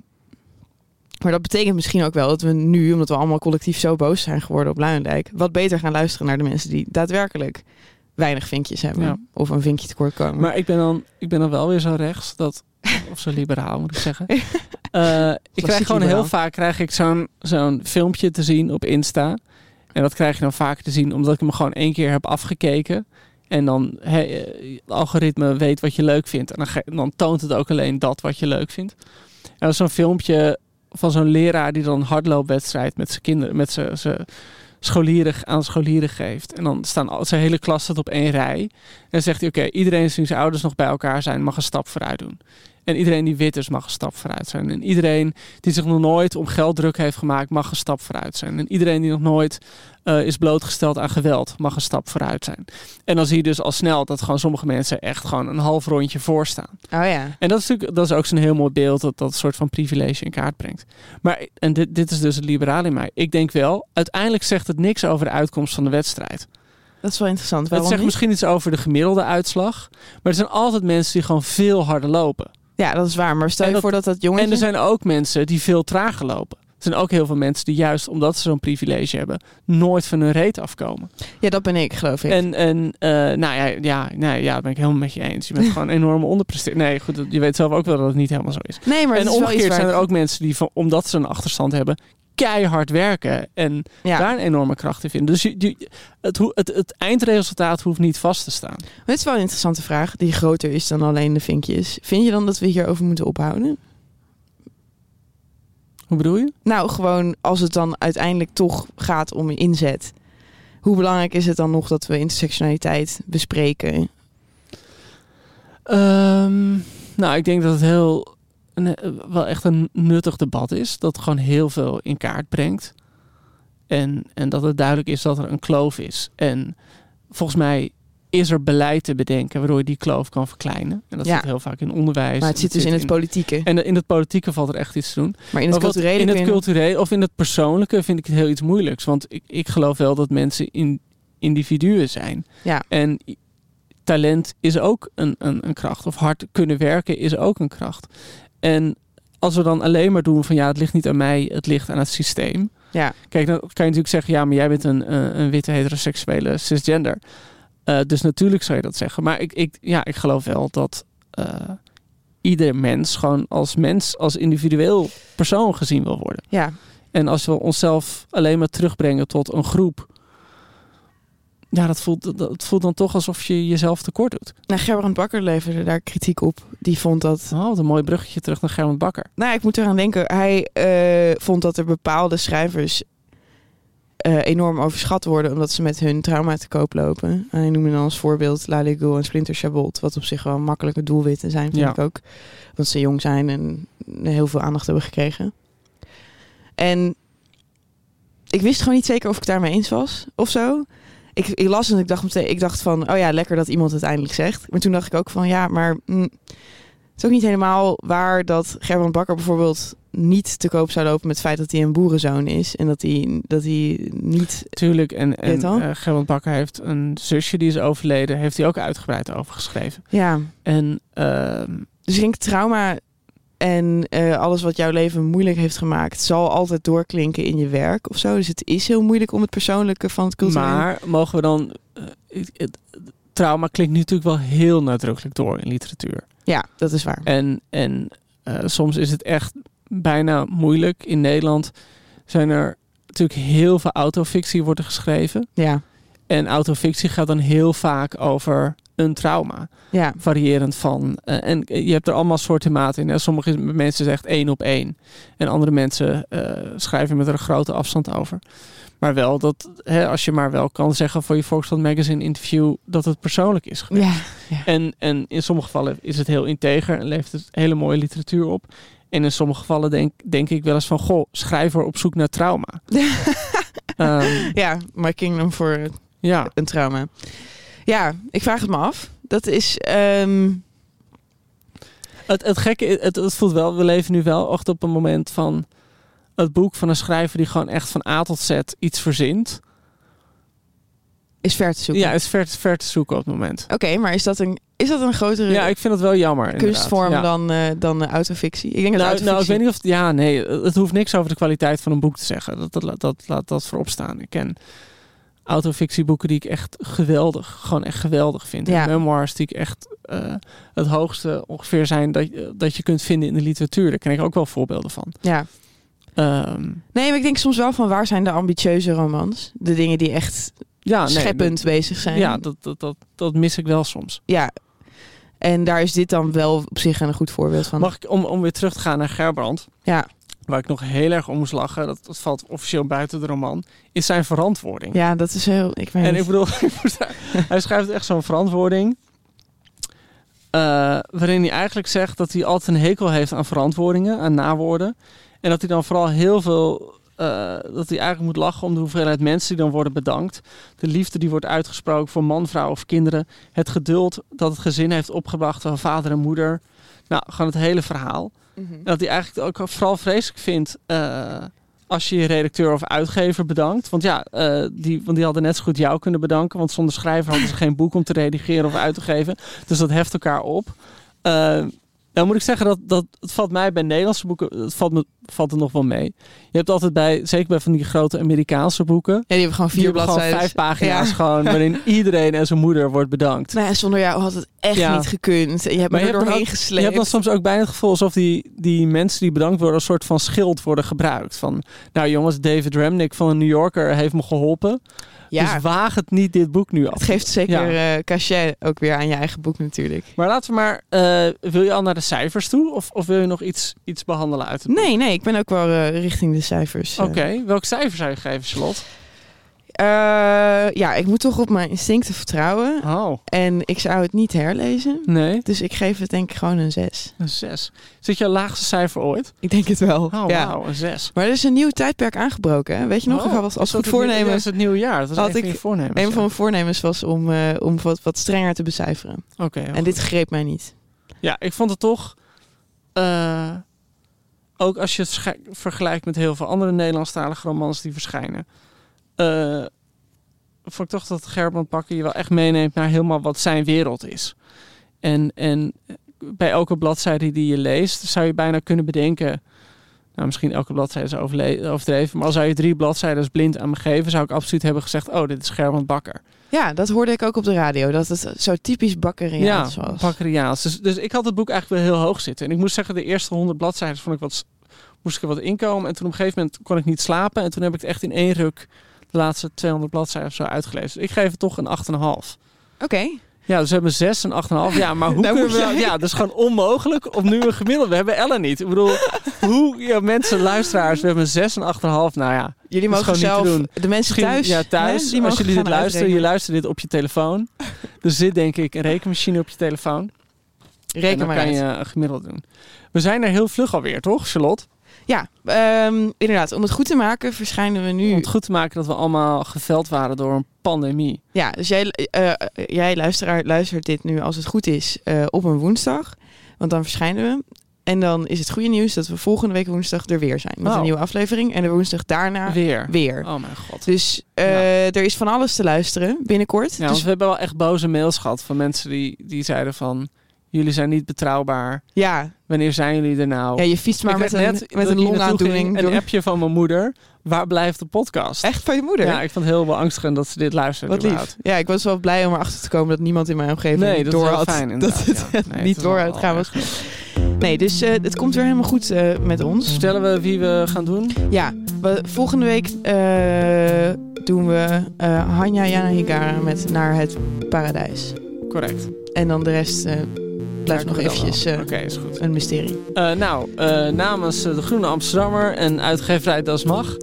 maar dat betekent misschien ook wel dat we nu, omdat we allemaal collectief zo boos zijn geworden op Luijendijk, wat beter gaan luisteren naar de mensen die daadwerkelijk weinig vinkjes hebben. Ja. Of een vinkje tekort komen. Maar ik ben, dan, ik ben dan wel weer zo rechts, dat, [LAUGHS] of zo liberaal moet ik zeggen. [LAUGHS] Eh, ik krijg gewoon heel vaak krijg ik zo'n zo'n filmpje te zien op Insta. En dat krijg je dan vaker te zien omdat ik hem gewoon één keer heb afgekeken. En dan he, eh, het algoritme weet wat je leuk vindt. En dan, dan toont het ook alleen dat wat je leuk vindt. En dat is zo'n filmpje van zo'n leraar die dan een hardloopwedstrijd met zijn kinderen, met zijn scholieren aan scholieren geeft. En dan staan al zijn hele klas staat op één rij. En zegt hij: Oké, iedereen die zijn ouders nog bij elkaar zijn, mag een stap vooruit doen. En iedereen die wit is, mag een stap vooruit zijn. En iedereen die zich nog nooit om geld druk heeft gemaakt, mag een stap vooruit zijn. En iedereen die nog nooit eh, is blootgesteld aan geweld, mag een stap vooruit zijn. En dan zie je dus al snel dat gewoon sommige mensen echt gewoon een half rondje voor staan. oh ja. En dat is natuurlijk dat is ook zo'n heel mooi beeld dat dat soort van privilege in kaart brengt. Maar en dit, dit is dus het liberaal in mij. Ik denk wel, uiteindelijk zegt het niks over de uitkomst van de wedstrijd. Dat is wel interessant. het zegt niet? misschien iets over de gemiddelde uitslag. Maar er zijn altijd mensen die gewoon veel harder lopen. Ja, dat is waar. Maar stel je dat- voor dat dat jongetje... En er zijn ook mensen die veel trager lopen. Er zijn ook heel veel mensen die juist omdat ze zo'n privilege hebben, nooit van hun reet afkomen. Ja, dat ben ik, geloof ik. En, en eh, nou ja, ja, nee, ja, dat ben ik helemaal met je eens. Je bent [LAUGHS] gewoon een enorme onderpresteer. Nee, goed, je weet zelf ook wel dat het niet helemaal zo is. nee, maar en is wel iets omgekeerd zijn er ook mensen die, van, omdat ze een achterstand hebben, keihard werken en Ja. daar een enorme kracht in vinden. Dus je, je- het, het, het eindresultaat hoeft niet vast te staan. Dit is wel een interessante vraag, die groter is dan alleen de vinkjes. Vind je dan dat we hierover moeten ophouden? Hoe bedoel je? Nou, gewoon als het dan uiteindelijk toch gaat om inzet. Hoe belangrijk is het dan nog dat we intersectionaliteit bespreken? Ehm, nou, ik denk dat het heel, een, eh, wel echt een nuttig debat is. Dat gewoon heel veel in kaart brengt. En, en dat het duidelijk is dat er een kloof is. En volgens mij is er beleid te bedenken waardoor je die kloof kan verkleinen. En dat Ja. zit heel vaak in onderwijs. Maar het zit dus in het politieke. En in het politieke valt er echt iets te doen. Maar in het Maar culturele in het culturele of in het persoonlijke vind ik het heel iets moeilijks. Want ik, ik geloof wel dat mensen in, individuen zijn. Ja. En talent is ook een, een, een kracht. Of hard kunnen werken is ook een kracht. En als we dan alleen maar doen van ja, het ligt niet aan mij, het ligt aan het systeem. Ja. Kijk, dan kan je natuurlijk zeggen, ja, maar jij bent een, eh, een witte heteroseksuele cisgender. Eh, dus natuurlijk zou je dat zeggen. Maar ik, ik, ja, ik geloof wel dat eh, ieder mens gewoon als mens, als individueel persoon gezien wil worden. Ja. En als we onszelf alleen maar terugbrengen tot een groep. Ja, dat voelt, dat, voelt dan toch alsof je jezelf tekort doet. Nou, Gerbrand Bakker leverde daar kritiek op. Die vond dat... Oh, wat een mooi bruggetje terug naar Germend Bakker. Nou, ik moet eraan denken. Hij eh, vond dat er bepaalde schrijvers eh, enorm overschat worden... omdat ze met hun trauma te koop lopen. En hij noemde dan als voorbeeld Lale Gul en Splinter Chabot... wat op zich wel makkelijke doelwitten zijn, vind Ja. ik ook. Want ze jong zijn en heel veel aandacht hebben gekregen. En ik wist gewoon niet zeker of ik daarmee eens was of zo. Ik, ik las en ik dacht meteen, ik dacht van, oh ja, lekker dat iemand het eindelijk zegt. Maar toen dacht ik ook van, ja, maar mm, het is ook niet helemaal waar dat Gerbrand Bakker bijvoorbeeld niet te koop zou lopen met het feit dat hij een boerenzoon is en dat hij, dat hij niet. Tuurlijk, en, en eh, Germend Bakker heeft een zusje die is overleden. Heeft hij ook uitgebreid over geschreven. Ja, En ehm, dus ik denk trauma en eh, alles wat jouw leven moeilijk heeft gemaakt, zal altijd doorklinken in je werk of zo. Dus het is heel moeilijk om het persoonlijke van het culturele. Maar mogen we dan. eh, het- trauma klinkt nu natuurlijk wel heel nadrukkelijk door in literatuur. Ja, dat is waar. En, en eh, soms is het echt bijna moeilijk. In Nederland zijn er natuurlijk heel veel autofictie worden geschreven. Ja, En autofictie gaat dan heel vaak over een trauma. ja, Variërend van. eh, en je hebt er allemaal soorten maten in. Hè. Sommige mensen zeggen één op één. En andere mensen eh, schrijven met er een grote afstand over. Maar wel dat, hè, als je maar wel kan zeggen voor je Volkskrant Magazine interview, dat het persoonlijk is geweest. ja, ja. En, en in sommige gevallen is het heel integer en levert het hele mooie literatuur op. En in sommige gevallen denk, denk ik wel eens van, goh, schrijver op zoek naar trauma. [LAUGHS] Ehm, ja, My Kingdom voor ja, een trauma. Ja, ik vraag het me af. Dat is. ehm, het, het gekke, het, het voelt wel, we leven nu wel echt op een moment van het boek van een schrijver die gewoon echt van A tot Z iets verzint. is ver te zoeken. Ja, is ver, ver te zoeken op het moment. Oké, maar is dat een, is dat een grotere Ja, ik vind het wel jammer. kunstvorm Ja. dan, eh dan de autofictie? Ik denk dat Nou, autofictie... nou, ik weet niet of ja, nee, het hoeft niks over de kwaliteit van een boek te zeggen. Dat, dat, dat, dat laat dat voorop staan. Ik ken autofictieboeken die ik echt geweldig, gewoon echt geweldig vind. Ja. Memoirs die ik echt eh, het hoogste ongeveer zijn dat, je- dat je kunt vinden in de literatuur. Daar ken ik ook wel voorbeelden van. Ja. Ehm, Nee, maar ik denk soms wel van waar zijn de ambitieuze romans? De dingen die echt ja, nee, scheppend bezig zijn. Ja, dat, dat, dat, dat mis ik wel soms. Ja. En daar is dit dan wel op zich een goed voorbeeld van. Mag ik, om, om weer terug te gaan naar Gerbrand, Ja. Waar ik nog heel erg om moest lachen, dat, dat valt officieel buiten de roman, is zijn verantwoording. Ja, dat is heel... Ik weet En ik bedoel, [LAUGHS] hij schrijft echt zo'n verantwoording. eh, waarin hij eigenlijk zegt dat hij altijd een hekel heeft aan verantwoordingen, aan nawoorden. En dat hij dan vooral heel veel. eh, dat hij eigenlijk moet lachen om de hoeveelheid mensen die dan worden bedankt. De liefde die wordt uitgesproken voor man, vrouw of kinderen. Het geduld dat het gezin heeft opgebracht van vader en moeder. Nou, gewoon het hele verhaal. Mhm. Dat hij eigenlijk ook vooral vreselijk vindt eh, als je je redacteur of uitgever bedankt. Want ja, eh, die, want die hadden net zo goed jou kunnen bedanken. Want zonder schrijver hadden ze geen boek om te redigeren of uit te geven. Dus dat heft elkaar op. Eh, nou moet ik zeggen dat, dat het valt mij bij Nederlandse boeken het valt, me, valt het nog wel mee. Je hebt altijd bij, zeker bij van die grote Amerikaanse boeken. Ja, die hebben gewoon vier bladzijden. vijf pagina's Ja. gewoon waarin [LAUGHS] iedereen en zijn moeder wordt bedankt. Nou ja, zonder jou had het echt Ja. niet gekund. Je hebt Maar me er doorheen gesleept. Je hebt dan soms ook bijna het gevoel alsof die, die mensen die bedankt worden... een soort van schild worden gebruikt. Van, nou jongens, David Remnick van de New Yorker heeft me geholpen. Ja, Dus waag het niet dit boek nu af. het geeft zeker eh cachet ook weer aan je eigen boek natuurlijk. Maar laten we maar... eh, wil je al naar de cijfers toe? Of, of wil je nog iets, iets behandelen uit het boek? Nee, nee, ik ben ook wel eh, richting de cijfers. Oké, welk cijfer zou je geven, Charlotte? Eh, ja, ik moet toch op mijn instincten vertrouwen. Oh, En ik zou het niet herlezen. nee. Dus ik geef het denk ik gewoon een 6. Een zes. Zit je laagste cijfer ooit? Ik denk het wel. Oh, ja. wauw, een zes. Maar er is een nieuw tijdperk aangebroken. Hè? Weet je nog? Oh, als dat goed het voornemen. Ja, is het nieuwe jaar. Dat was Had een van ik- voornemens. Een ja. van mijn voornemens was om, eh, om wat, wat strenger te becijferen. Oké, en dit greep mij niet. Ja, ik vond het toch. eh, ook als je het vergelijkt met heel veel andere Nederlandstalige romans die verschijnen. Eh, vond ik toch dat Gerbrand Bakker je wel echt meeneemt naar helemaal wat zijn wereld is. En, en bij elke bladzijde die je leest, zou je bijna kunnen bedenken. Nou, misschien elke bladzijde is overdreven. Maar al zou je drie bladzijden blind aan me geven, zou ik absoluut hebben gezegd: Oh, dit is Gerbrand Bakker. Ja, dat hoorde ik ook op de radio. Dat het zo typisch bakkeriaans ja, was. Bakkeriaans. Dus, dus ik had het boek eigenlijk wel heel hoog zitten. En ik moet zeggen, de eerste honderd bladzijden vond ik wat, moest ik er wat inkomen. En toen op een gegeven moment kon ik niet slapen. En toen heb ik het echt in één ruk de laatste 200 bladzijden of zo uitgelezen. Dus ik geef het toch een 8,5. Oké. Ja, dus we hebben 6 en 8,5. Ja, maar [LAUGHS] hoe kunnen we... Ja, dat is gewoon onmogelijk om nu een gemiddelde... We hebben Ellen niet. Ik bedoel, hoe... Ja, mensen, luisteraars, we hebben een 6 en 8,5. Nou ja, Jullie mogen gewoon zelf, niet doen. de mensen thuis, ja, thuis hè, als jullie dit luisteren, je luistert dit op je telefoon. Er zit denk ik een rekenmachine op je telefoon. Reken en dan maar kan uit. je een gemiddelde doen. We zijn er heel vlug alweer, toch, Charlotte? Ja, ehm, inderdaad. Om het goed te maken verschijnen we nu... Om het goed te maken dat we allemaal geveld waren door een pandemie. Ja, dus jij, eh, jij luisteraar luistert dit nu als het goed is eh, op een woensdag. Want dan verschijnen we. En dan is het goede nieuws dat we volgende week woensdag er weer zijn. Met Oh. een nieuwe aflevering. En de woensdag daarna Weer. weer. Oh mijn god. Dus eh, er is van alles te luisteren binnenkort. Ja, dus we hebben wel echt boze mails gehad van mensen die, die zeiden van... Jullie zijn niet betrouwbaar. ja, Wanneer zijn jullie er nou? ja, je fietst maar Ik met een, net, met een longaandoening. Een appje van mijn moeder. Waar blijft de podcast? Echt van je moeder? Ja, ik vond het heel beangstigend dat ze dit luisterde. Wat lief. Ja, ik was wel blij om erachter te komen dat niemand in mijn omgeving Nee, dat door is had fijn [LAUGHS] dat het ja. [LAUGHS] Nee, niet door wel uitgaan was. Nee, dus eh, het komt weer helemaal goed eh, met ons. Vertellen we wie we gaan doen? Ja, we, volgende week eh, doen we Hanya Yanahigara met Naar het Paradijs. Correct. En dan de rest blijft nog eventjes eh, Oké, is goed. een mysterie. Eh, nou, eh, namens de Groene Amsterdammer en uitgeverij Das Mag...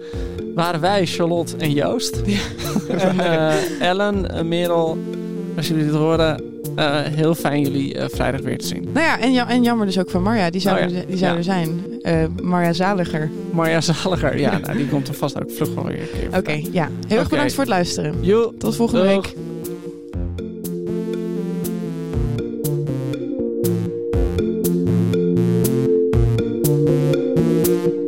waren wij Charlotte en Joost. [LAUGHS] [LAUGHS] en eh, Ellen, Merel, als jullie dit horen... heel fijn jullie vrijdag weer te zien. Nou ja, en, ja, en jammer dus ook van Marja. Die zou, Oh ja. er, die zou Ja. er zijn. Eh, Marja Zaliger. Marja Zaliger, ja, [LAUGHS] nou, die komt er vast ook vlug wel weer Oké, ja. Heel erg bedankt voor het luisteren. Joe, Tot volgende Doeg. week.